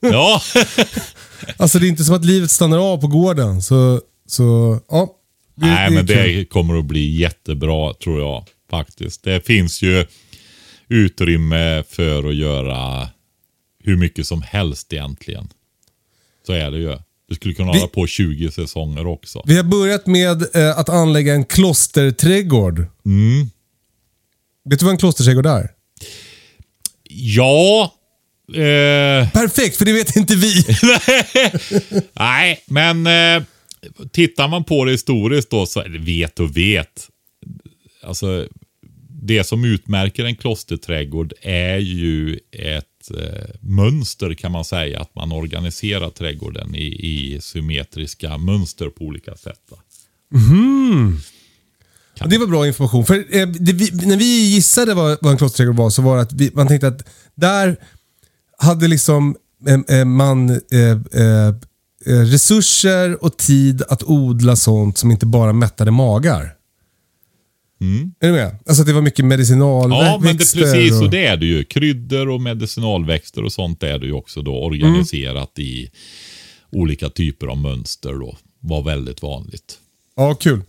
Ja, Alltså det är inte som att livet stannar av på gården. Så, så ja. Det, nej är men kul. det kommer att bli jättebra tror jag faktiskt. Det finns ju utrymme för att göra hur mycket som helst egentligen. Så är det ju. Du skulle kunna Vi- hålla på 20 säsonger också. Vi har börjat med eh, att anlägga en klosterträdgård. Mm. Vet du vad en klosterträdgård är? Ja. Eh, Perfekt, för det vet inte vi. nej, men eh, tittar man på det historiskt då så eller vet och vet. Alltså det som utmärker en klosterträdgård är ju ett eh, mönster kan man säga. Att man organiserar trädgården i, i symmetriska mönster på olika sätt. Va? Ja, Det var bra information. För eh, det, vi, När vi gissade vad, vad en klosterträdgård var så var det att vi, man tänkte att där hade liksom eh, man eh, resurser och tid att odla sånt som inte bara mättade magar. Är du med? Alltså att det var mycket medicinalväxter. Ja, men det, precis och- och det är det ju. Kryddor och medicinalväxter och sånt är det ju också då organiserat i olika typer av mönster då. Var väldigt vanligt. Ja, kul.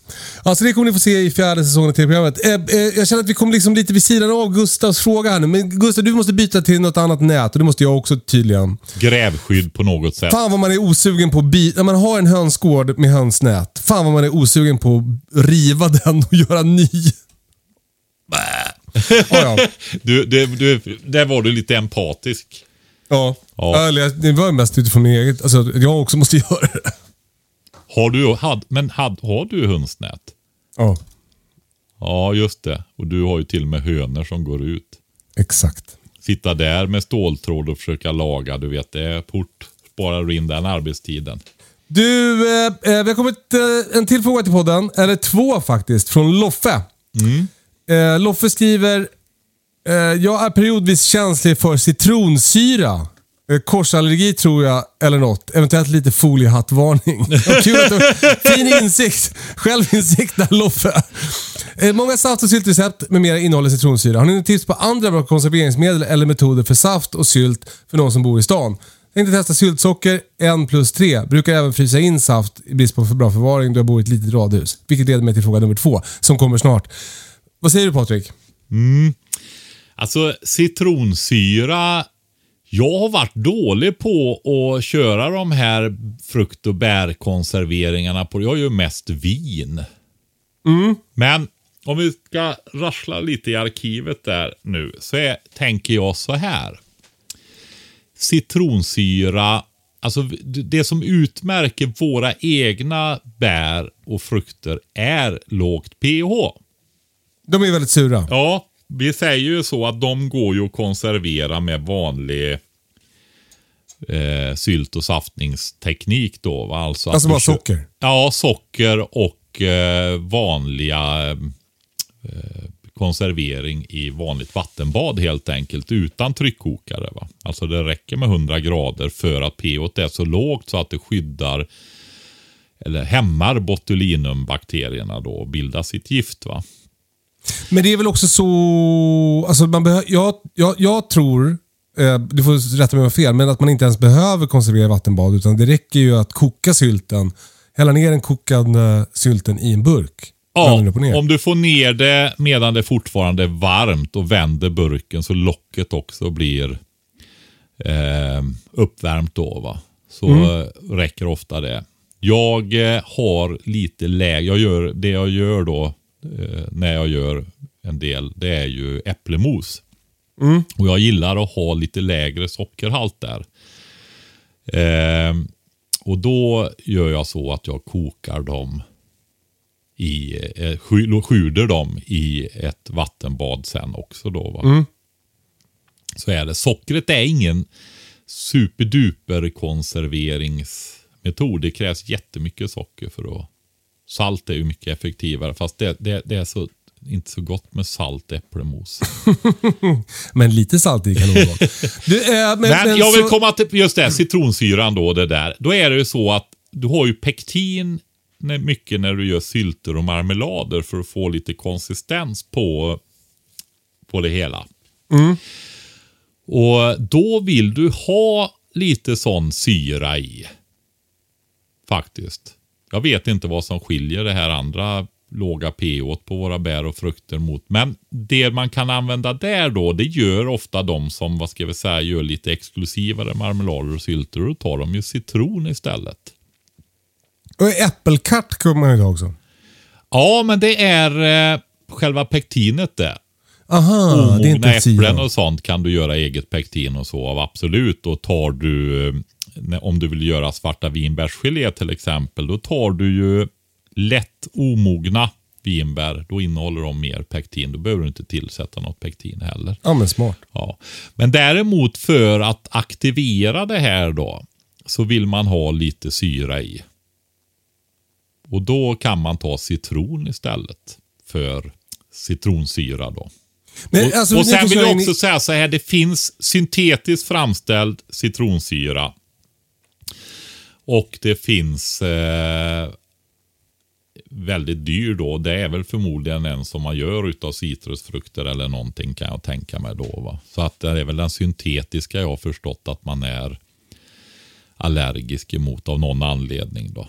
Alltså det kommer ni få se i fjärde säsongen av TV-programmet. Eh, eh, jag känner att vi kommer liksom lite vid sidan av Gustavs fråga här nu. Men Gustav, du måste byta till något annat nät och det måste jag också tydligen. Grävskydd på något sätt. Fan vad man är osugen på att. När man har en hönsgård med hönsnät. Fan vad man är osugen på att riva den och göra ny. Bäh. Ja, ja. Du, du, du, där var du lite empatisk. ja. Ja. Eller, det var mest utifrån min eget... Alltså, jag också måste göra det. Har du, had, men had, har du hönsnät? Ja, Ja, just det. Och du har ju till och med hönor som går ut. exakt. Sitta där med ståltråd och försöka laga, du vet, det är fort. Sparar du in den arbetstiden. Du, eh, eh, vi har kommit eh, en till fråga till podden. Eller två faktiskt, från Loffe. Eh, Loffe skriver, eh, jag är periodvis känslig för citronsyra. Eh, korsallergi tror jag, eller något. Eventuellt lite foliehattvarning. Vad Kul att du, fin insikt. Självinsikt där Loffe. Eh, många saft och syltrecept med mera innehåller citronsyra. Har ni tips på andra bra konserveringsmedel eller metoder för saft och sylt för någon som bor i stan? Tänkte testa syltsocker 1 plus 3. Brukar även frysa in saft i brist på för bra förvaring då jag bor i ett litet radhus. Vilket leder mig till fråga nummer två, som kommer snart. Vad säger du Patrik? Alltså citronsyra. Jag har varit dålig på att köra de här frukt och bärkonserveringarna på. Jag gör mest vin. Men om vi ska rassla lite i arkivet där nu så är, tänker jag så här. Citronsyra, alltså det som utmärker våra egna bär och frukter är lågt pH. De är väldigt sura. Ja, vi säger ju så att de går ju att konservera med vanlig eh, sylt och saftningsteknik då. Va? Alltså, Alltså bara socker. Ja, socker och eh, vanliga eh, konservering i vanligt vattenbad helt enkelt utan tryckkokare. Va? Alltså det räcker med 100 grader för att pH är så lågt så att det skyddar eller hämmar botulinumbakterierna då och bildar sitt gift. va. Men det är väl också så... Alltså man behö, jag, jag, jag tror, eh, du får rätta mig om jag har fel, men att man inte ens behöver konservera vattenbad. Utan det räcker ju att koka sylten. Hälla ner den kokande sylten i en burk. Ja, om du får ner det medan det fortfarande är varmt och vänder burken så locket också blir eh, uppvärmt då. Va? Så eh, räcker ofta det. Jag eh, har lite lägre, jag gör, det jag gör då när jag gör en del, det är ju äpplemos. Och jag gillar att ha lite lägre sockerhalt där. Eh, och då gör jag så att jag kokar dem i, eh, sjuder dem i ett vattenbad sen också då. Va? Så är det. Sockret är ingen superduper konserveringsmetod. Det krävs jättemycket socker för att... Salt är ju mycket effektivare fast det, det, det är så, inte så gott med salt äpplemos. Men lite salt i kan nog vara. Du, eh, men, Men, men jag vill så- komma till just det, citronsyran då, det där. Då är det ju så att du har ju pektin mycket när du gör sylter och marmelader för att få lite konsistens på, på det hela. Och då vill du ha lite sån syra i. Faktiskt. Jag vet inte vad som skiljer det här andra låga pH på våra bär och frukter mot. Men det man kan använda där då, det gör ofta de som, vad ska vi säga, gör lite exklusivare marmelader och sylter. Och då tar de ju citron istället. Och äppelkart kommer man ta också. Ja, men det är eh, själva pektinet det. Aha, det är Omogna inte äpplen och sånt kan du göra eget pektin och så av, absolut. Och tar du, eh, när- om du vill göra svarta vinbärsgelé till exempel, då tar du ju lätt omogna vinbär. Då innehåller de mer pektin. Då behöver du inte tillsätta något pektin heller. Ja, men smart. Ja. Men däremot för att aktivera det här då, så vill man ha lite syra i. Och då kan man ta citron istället för citronsyra då. Men, Och, alltså, och sen vill jag också säga så här, det finns syntetiskt framställd citronsyra. Och det finns eh, väldigt dyr då. Det är väl förmodligen en som man gör utav citrusfrukter eller någonting kan jag tänka mig då. Va? Så att det är väl den syntetiska jag har förstått att man är allergisk emot av någon anledning då.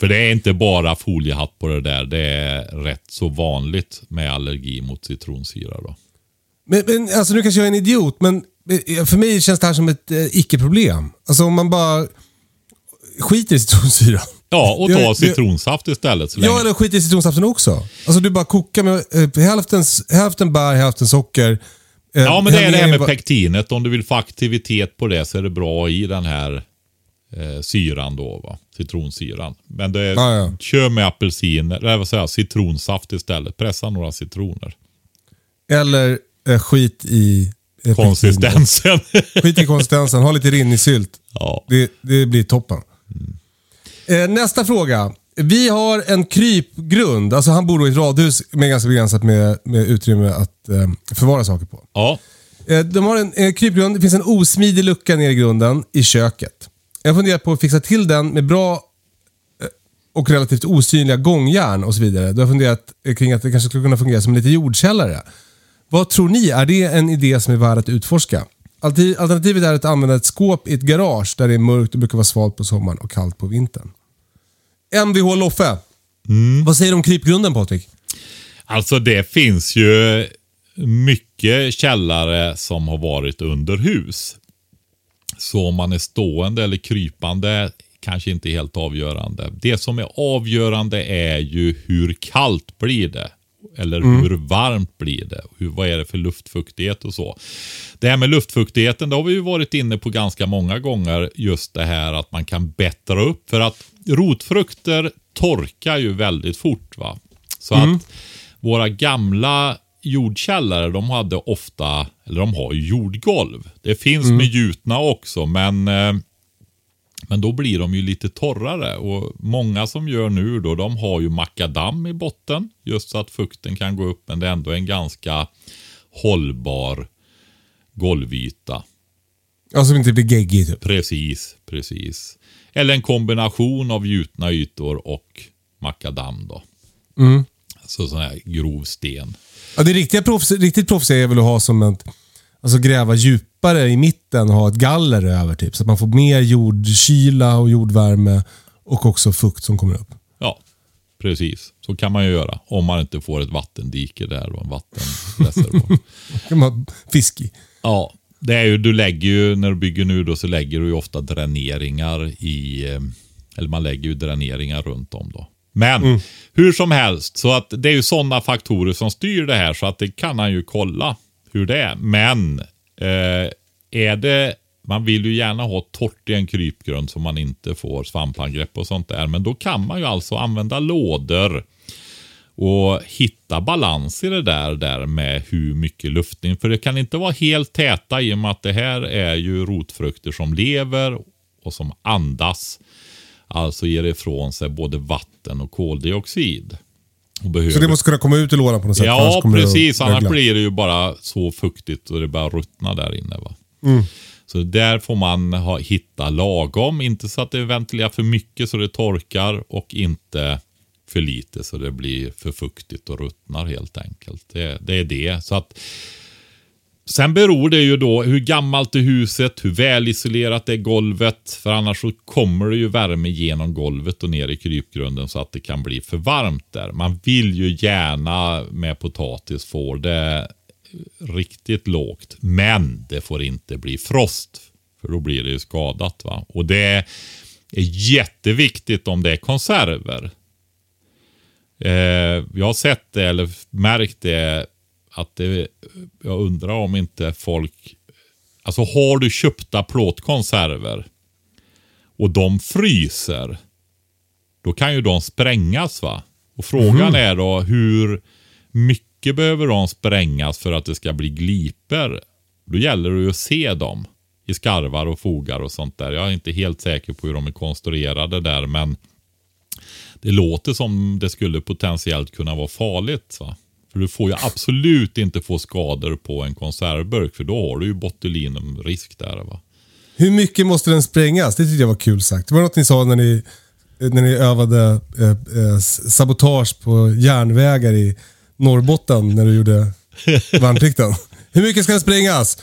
För det är inte bara foliehatt på det där. Det är rätt så vanligt med allergi mot citronsyra. Då. Men, men alltså nu kanske jag är en idiot, men eh, för mig känns det här som ett eh, icke-problem. Alltså om man bara skiter i citronsyran. Ja, och ta citronsaft istället. Så länge. Ja, eller skiter i citronsaften också. Alltså du bara kokar med eh, hälften, hälften bär, hälften socker. Eh, Ja, men det är det här med pektinet. Om du vill få aktivitet på det så är det bra i den här eh, syran då, va? citronsyran. Men det är, Ja, ja. kör med apelsiner, eller vad säger jag, citronsaft istället. Pressa några citroner. Eller eh, skit i... eh, Konsistensen. Skit i konsistensen, ha lite rinnig sylt. ja. Det, det blir toppen. Eh, nästa fråga. Vi har en krypgrund. Alltså han bor i ett radhus med ganska begränsat med, med utrymme att eh, förvara saker på. ja. Eh, De har en eh, krypgrund. Det finns en osmidig lucka ner i grunden i köket. Jag har funderat på att fixa till den med bra eh, och relativt osynliga gångjärn och så vidare. Då har jag funderat kring att det kanske skulle kunna fungera som en liten jordkällare. Vad tror ni? Är det en idé som är värd att utforska? Alternativet är att använda ett skåp i ett garage där det är mörkt och brukar vara svalt på sommaren och kallt på vintern. Mvh Loffe. Vad säger du om krypgrunden Patrik? Alltså det finns ju mycket källare som har varit under hus. Så om man är stående eller krypande kanske inte helt avgörande. Det som är avgörande är ju hur kallt blir det? Eller hur varmt blir det? Hur, vad är det för luftfuktighet och så? Det här med luftfuktigheten, det har vi ju varit inne på ganska många gånger. Just det här att man kan bättra upp. För att rotfrukter torkar ju väldigt fort. va? Så att våra gamla jordkällare, de hade ofta, eller de har jordgolv. Det finns med gjutna också, men eh, men då blir de ju lite torrare och många som gör nu då, de har ju makadam i botten. Just så att fukten kan gå upp, men det är ändå en ganska hållbar golvyta. Alltså inte blir geggig typ. Precis, precis. Eller en kombination av gjutna ytor och makadam då. Mm. Så sån här grov sten. Ja, det riktiga proffs, riktigt proffsiga är väl att ha som ett, alltså gräva djupare i mitten och ha ett galler över typ. Så att man får mer jordkyla och jordvärme och också fukt som kommer upp. Ja, precis. Så kan man ju göra. Om man inte får ett vattendike där och en vattenreservoar. kan man fisk i. Ja, det är ju, du lägger ju, när du bygger nu då så lägger du ju ofta dräneringar i, eh, eller man lägger ju dräneringar runt om då. Men hur som helst, så att det är ju sådana faktorer som styr det här så att det kan han ju kolla hur det är. Men eh, är det, man vill ju gärna ha torrt i en krypgrund så man inte får svampangrepp och sånt där. Men då kan man ju alltså använda lådor och hitta balans i det där, där med hur mycket luftning. För det kan inte vara helt täta i och med att det här är ju rotfrukter som lever och som andas. Alltså ger ifrån sig både vatten och koldioxid. Så det måste kunna komma ut ur lådan på något sätt. Ja, precis. Annars blir det ju bara så fuktigt och det bara ruttna där inne. Va? Mm. Så där får man ha, hitta lagom. Inte så att det ventilerar för mycket så det torkar och inte för lite så det blir för fuktigt och ruttnar helt enkelt. Det, det är det. Så att Sen beror det ju då hur gammalt är huset, hur välisolerat är golvet. För annars så kommer det ju värme genom golvet och ner i krypgrunden så att det kan bli för varmt där. Man vill ju gärna med potatis få det riktigt lågt. Men det får inte bli frost. För då blir det ju skadat. va. Och det är jätteviktigt om det är konserver. Eh, jag har sett det eller märkt det att det, jag undrar om inte folk, alltså har du köpta plåtkonserver och de fryser, då kan ju de sprängas va? Och frågan är då hur mycket behöver de sprängas för att det ska bli gliper? Då gäller det ju att se dem i skarvar och fogar och sånt där. Jag är inte helt säker på hur de är konstruerade där men det låter som det skulle potentiellt kunna vara farligt. Va? För du får ju absolut inte få skador på en konservburk för då har du ju botulinumrisk där. Va? Hur mycket måste den sprängas? Det tyckte jag var kul sagt. Det var något ni sa när ni, när ni övade eh, eh, sabotage på järnvägar i Norrbotten när du gjorde värnplikten. Hur mycket ska den sprängas?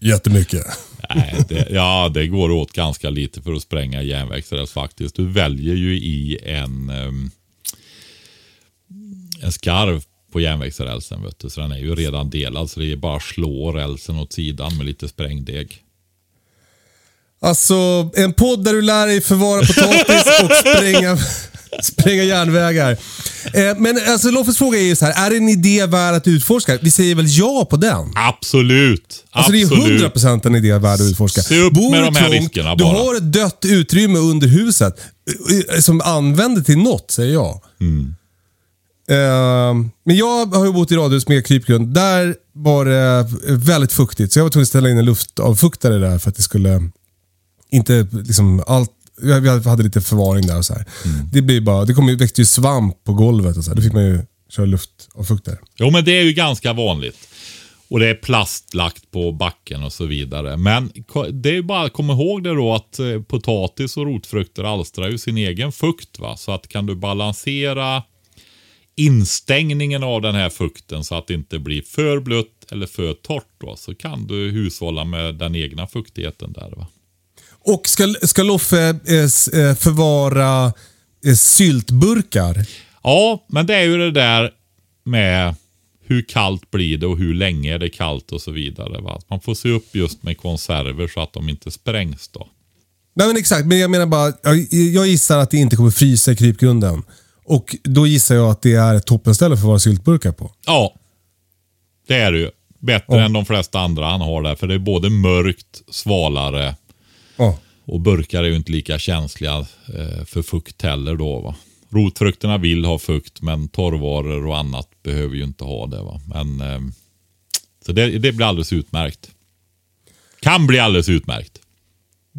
Jättemycket. Nej, det, ja, det går åt ganska lite för att spränga järnvägsräls faktiskt. Du väljer ju i en, um, en skarv på järnvägsrälsen. Vet du. Så den är ju redan delad, så det är bara att slå rälsen åt sidan med lite sprängdeg. Alltså, en podd där du lär dig förvara potatis och spränga, spränga järnvägar. Eh, men alltså Loffes fråga är ju så här, är det en idé värd att utforska? Vi säger väl ja på den? Absolut. Alltså det är Absolut. 100% en idé värd att utforska. Se upp Bor med du de här riskerna Du bara. har ett dött utrymme under huset eh, som använder till något, säger jag. Mm. Eh, men jag har ju bott i radhus med krypgrund. Där var det väldigt fuktigt, så jag var tvungen att ställa in en luftavfuktare där för att det skulle inte liksom allt vi hade lite förvaring där och så. Mm. Det, blir bara, det kom växte ju svamp på golvet och så här. Då fick man ju köra luftavfuktare. Jo, men det är ju ganska vanligt. Och det är plastlagt på backen och så vidare. Men det är ju bara att komma ihåg det då att eh, potatis och rotfrukter alstrar ju sin egen fukt. Va? Så att kan du balansera instängningen av den här fukten så att det inte blir för blött eller för torrt då, så kan du hushålla med den egna fuktigheten där. Va? Och ska, ska Loffe eh, eh, förvara eh, syltburkar? Ja, men det är ju det där med hur kallt blir det och hur länge är det kallt och så vidare. Va? Man får se upp just med konserver så att de inte sprängs då. Nej men exakt, men jag menar bara, jag, jag gissar att det inte kommer frysa i krypgrunden. Och då gissar jag att det är ett toppenställe för förvara syltburkar på. Ja, det är det ju. Bättre än de flesta andra han har där. För det är både mörkt, svalare Ja. och burkar är ju inte lika känsliga eh, för fukt heller då. Va? Rotfrukterna vill ha fukt men torrvaror och annat behöver ju inte ha det. Va? Men, eh, så det, det blir alldeles utmärkt. Kan bli alldeles utmärkt.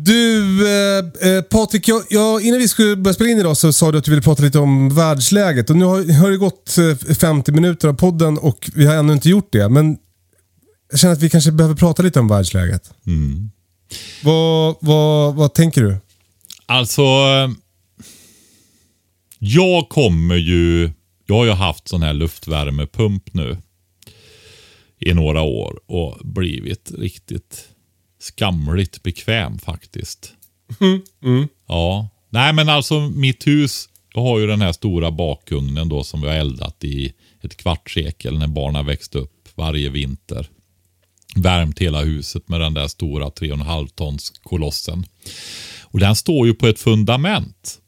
Du, eh, eh, Patrik, jag, jag, innan vi skulle börja spela in idag så sa du att du ville prata lite om världsläget. Och nu har, har det gått eh, 50 minuter av podden och vi har ännu inte gjort det. Men jag känner att vi kanske behöver prata lite om världsläget. Vad, vad, vad tänker du? Alltså, eh, jag kommer ju... Jag har ju haft sån här luftvärmepump nu i några år och blivit riktigt skamligt bekväm faktiskt. Ja. Nej men alltså mitt hus, jag har ju den här stora bakugnen då som vi har eldat i ett kvartssekel när barnen växte upp varje vinter. Värmt hela huset med den där stora 3,5 tons kolossen. Och den står ju på ett fundament.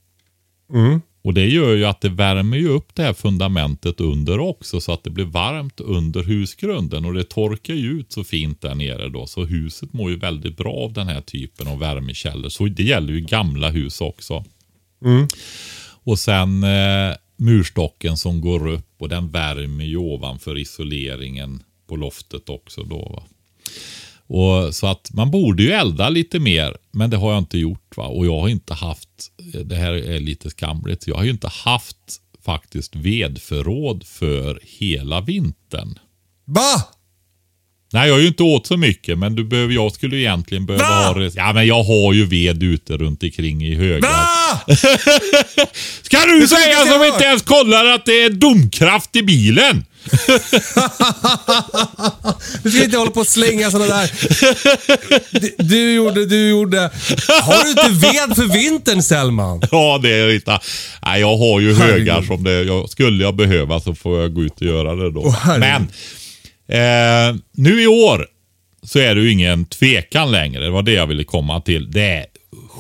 Och det gör ju att det värmer ju upp det här fundamentet under också så att det blir varmt under husgrunden och det torkar ju ut så fint där nere då. Så huset mår ju väldigt bra av den här typen av värmekällor. Så det gäller ju gamla hus också. Och sen eh, murstocken som går upp och den värmer ju ovanför isoleringen på loftet också då. Va? Och, så att man borde ju elda lite mer, men det har jag inte gjort. Va? Och jag har inte haft, det här är lite skamligt, jag har ju inte haft faktiskt vedförråd för hela vintern. Va? Nej, jag har ju inte åt så mycket, men du behöver, jag skulle egentligen behöva Va? ha... res- Ja, men jag har ju ved ute runt omkring i högar. Va? Ska du Det säga som inte ens kollar att det är domkraft i bilen? Du ska inte hålla på och slänga sådana där. Du, du gjorde, du gjorde. Har du inte ved för vintern Sellman? Ja, det är inte... Nej, jag har ju Herregud. högar som det... Jag, skulle jag behöva så får jag gå ut och göra det då. Herregud. Men eh, nu i år så är det ju ingen tvekan längre. Det var det jag ville komma till. Det är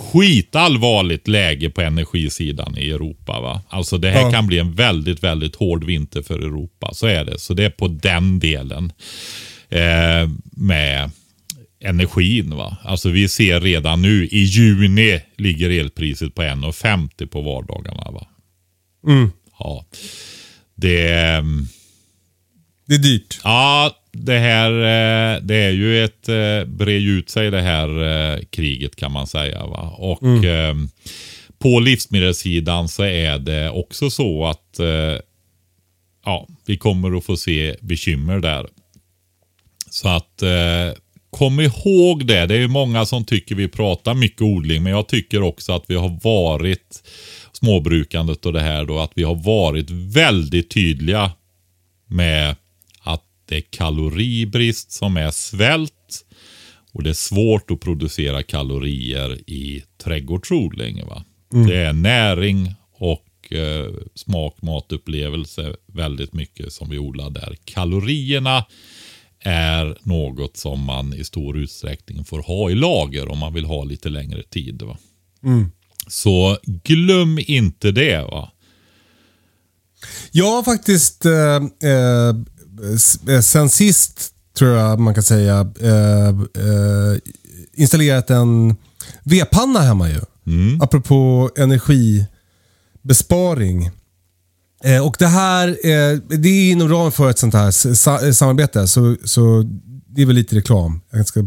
skitallvarligt läge på energisidan i Europa. Va? Alltså det här Ja. kan bli en väldigt, väldigt hård vinter för Europa. Så är det. Så det är på den delen eh, med energin. Va? Alltså vi ser redan nu i juni ligger elpriset på 1,50 på vardagarna. Va? Ja. Det, ehm, Det är dyrt. ja, det här eh, det är ju ett eh, brer ju ut sig det här eh, kriget kan man säga. Va? Och ehm, på livsmedelssidan så är det också så att ja, vi kommer att få se bekymmer där. Så att kom ihåg det. Det är ju många som tycker vi pratar mycket odling, men jag tycker också att vi har varit småbrukandet och det här då, att vi har varit väldigt tydliga med det är kaloribrist som är svält Och det är svårt att producera kalorier i trädgårdsodling. Va? Det är näring och eh, smak, matupplevelse väldigt mycket som vi odlar där. Kalorierna är något som man i stor utsträckning får ha i lager om man vill ha lite längre tid. Va? Så glöm inte det. va. Jag har faktiskt eh, eh, sen sist, tror jag man kan säga, eh, eh, installerat en vedpanna hemma ju. Apropå energibesparing. Eh, och det här eh, det är inom ramen för ett sånt här sa- eh, samarbete. Så, så det är väl lite reklam. Jag ska eh,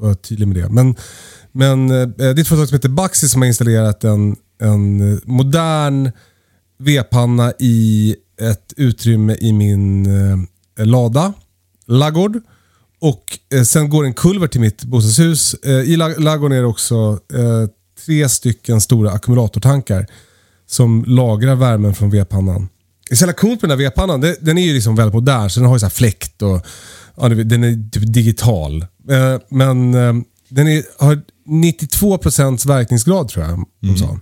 vara tydlig med det. Men, men eh, det är ett företag som heter Baxi som har installerat en, en eh, modern vedpanna i ett utrymme i min eh, lada, laggård. Och eh, sen går en kulvert till mitt bostadshus. Eh, I lag- ladugården är det också eh, tre stycken stora ackumulatortankar som lagrar värmen från vedpannan. Det är så jävla coolt med den här vedpannan. Det- Den är ju liksom väldigt modern, så den har ju så här fläkt och ja, den är typ digital. Eh, men eh, den är, har 92% verkningsgrad tror jag de sa.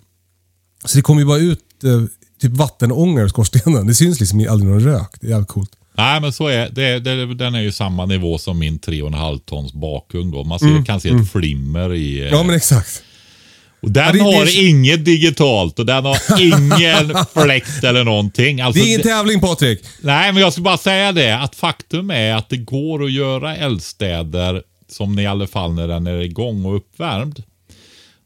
Så det kommer ju bara ut typ vattenånga ur skorstenen. Det syns liksom aldrig någon rök. Det är jävligt coolt. Nej, men så är det, det. Den är ju samma nivå som min 3,5 tons bakugn. Då. Man ser, kan se ett flimmer i... eh, Ja men exakt. och den Ja, det- det har inget digitalt och den har ingen fläkt eller någonting. Alltså, Det är ingen det- tävling Patrik. Nej, men jag skulle bara säga det att faktum är att det går att göra eldstäder som i alla fall när den är igång och uppvärmd.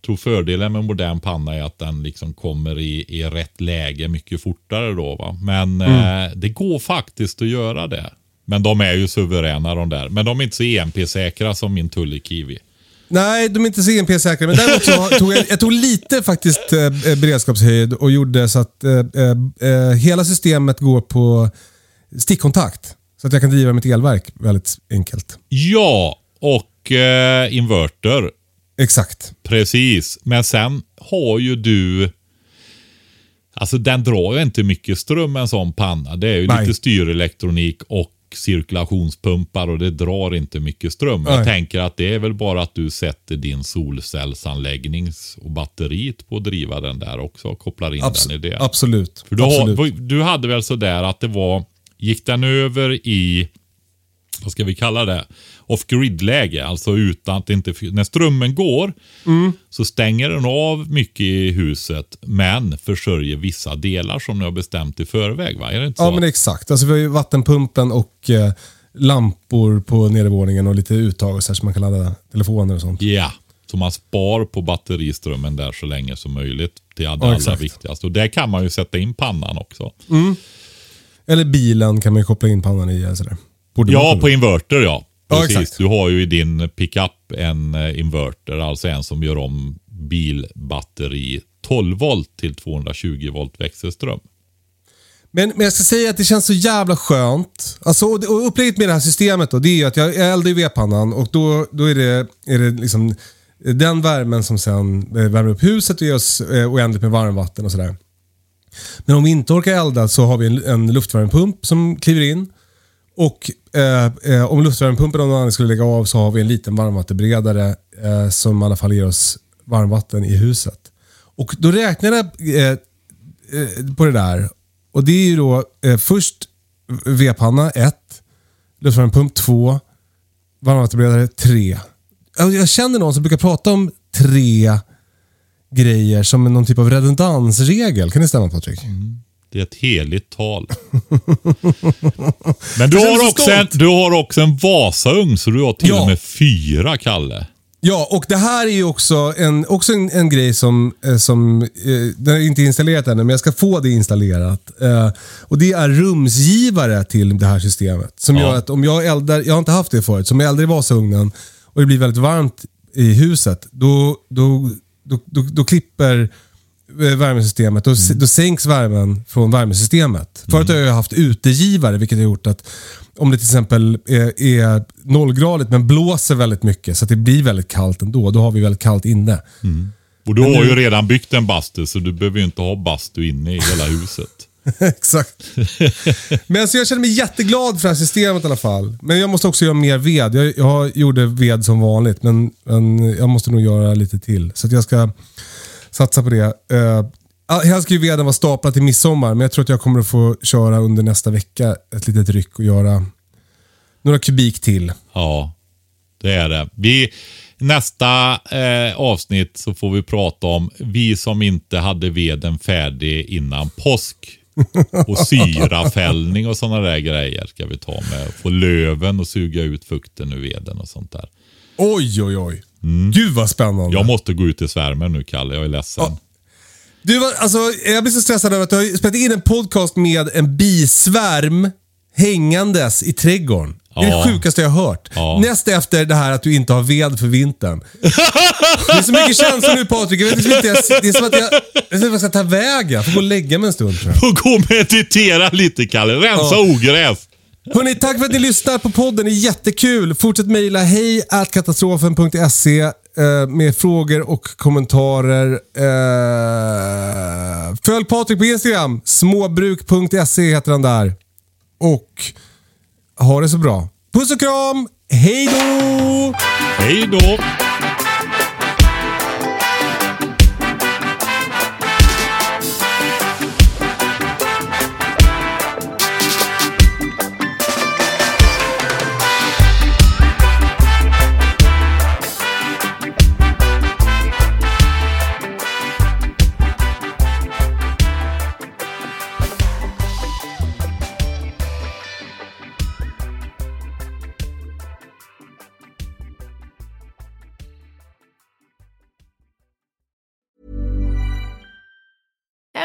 Tror fördelen med modern panna är att den liksom kommer i, i rätt läge mycket fortare då. Va? Men Mm. eh, det går faktiskt att göra det. Men de är ju suveräna de där. Men de är inte så EMP-säkra som min Tully Kiwi. Nej, de är inte så EMP-säkra. Men däremot så tog jag, jag tog lite faktiskt eh, eh, beredskapshöjd och gjorde så att eh, eh, eh, hela systemet går på stickkontakt. Så att jag kan driva mitt elverk väldigt enkelt. Ja, och eh, inverter. Exakt. Precis, men sen har ju du... Alltså den drar ju inte mycket ström en sån panna. Det är ju Nej. lite styrelektronik och cirkulationspumpar och det drar inte mycket ström. Nej. Jag tänker att det är väl bara att du sätter din solcellsanläggning och batteriet på att driva den där också och kopplar in Abs- den i det. Absolut. För du, absolut. har, du hade väl sådär att det var, gick den över i, vad ska vi kalla det, off-grid-läge. Alltså utan att inte, när strömmen går Mm. så stänger den av mycket i huset men försörjer vissa delar som ni har bestämt i förväg. Va? Är det inte så? Ja, men exakt. Alltså, vi har ju vattenpumpen och eh, lampor på nedervåningen och lite uttag och så, här, så man kan ladda telefoner och sånt. Ja, så man spar på batteriströmmen där så länge som möjligt. Det är det Ja, allra viktigaste. Och där kan man ju sätta in pannan också. Eller bilen kan man ju koppla in pannan i. Sådär. Ja, på inverter ja. Ja, Precis. exakt. Du har ju i din pickup en eh, inverter, alltså en som gör om bilbatteri 12 volt till 220 volt växelström. Men, men jag ska säga att det känns så jävla skönt. Alltså, och, upplägget med det här systemet då, det är ju att jag, jag eldar i vedpannan och då, då är det, är det liksom den värmen som sen eh, värmer upp huset och ger oss eh, oändligt med varmvatten och sådär. Men om vi inte orkar elda så har vi en, en luftvärmepump som kliver in. Och eh, eh, om luftvärmepumpen av någon anledning skulle lägga av så har vi en liten varmvattenberedare eh, som i alla fall ger oss varmvatten i huset. Och då räknade jag eh, eh, på det där. Och det är ju då eh, först vedpanna 1, luftvärmepump 2, varmvattenberedare 3. Jag, jag känner någon som brukar prata om tre grejer som någon typ av redundansregel. Kan det stämma Patrik? Mm. Det är ett heligt tal. Men du har, så också en, du har också en Vasaugn, så du har till Ja. och med fyra, Kalle. Ja, och det här är ju också en, också en, en grej som, eh, som eh, den är inte installerat ännu, men jag ska få det installerat. Eh, och Det är rumsgivare till det här systemet. Som Ja. gör att om jag eldar, jag har inte haft det förut, som jag eldar i Vasaugnen och det blir väldigt varmt i huset, då, då, då, då, då klipper värmesystemet, då, Mm. då sänks värmen från värmesystemet. Förut har jag haft utegivare, vilket har gjort att om det till exempel är, är nollgradigt men blåser väldigt mycket så att det blir väldigt kallt ändå, då har vi väldigt kallt inne. Och du har ju redan byggt en bastu, så du behöver ju inte ha bastu inne i hela huset. Exakt. Men alltså jag känner mig jätteglad för det här systemet i alla fall. Men jag måste också göra mer ved. Jag, jag gjorde ved som vanligt, men, men jag måste nog göra lite till. Så att jag ska satsa på det. Uh, ska ju veden vara staplad till midsommar, men jag tror att jag kommer att få köra under nästa vecka ett litet ryck och göra några kubik till. Ja, det är det. Vi, nästa eh, avsnitt så får vi prata om vi som inte hade veden färdig innan påsk. Och syrafällning och sådana där grejer ska vi ta med. Få löven och suga ut fukten ur veden och sånt där. Oj, oj, oj. Gud vad spännande. Jag måste gå ut i svärmen nu Kalle, jag är ledsen. Ja. Du, var- alltså, jag blir så stressad över att du har spelat in en podcast med en bisvärm hängandes i trädgården. Det är det sjukaste jag har hört. Ja. Näst efter det här att du inte har ved för vintern. Det är så mycket känslor nu Patrik. Jag vet liksom inte, det är som att jag, jag vet jag ska ta vägen. Jag får gå och lägga mig en stund tror jag. Får gå och meditera lite Kalle, rensa Ja. ogräs. Hörrni, tack för att ni lyssnar på podden. Det är jättekul. Fortsätt mejla hej katastrofen.se eh, med frågor och kommentarer. Eh, följ Patrik på Instagram. Småbruk.se heter han där. Och ha det så bra. Puss och kram. Hej då! Hej då.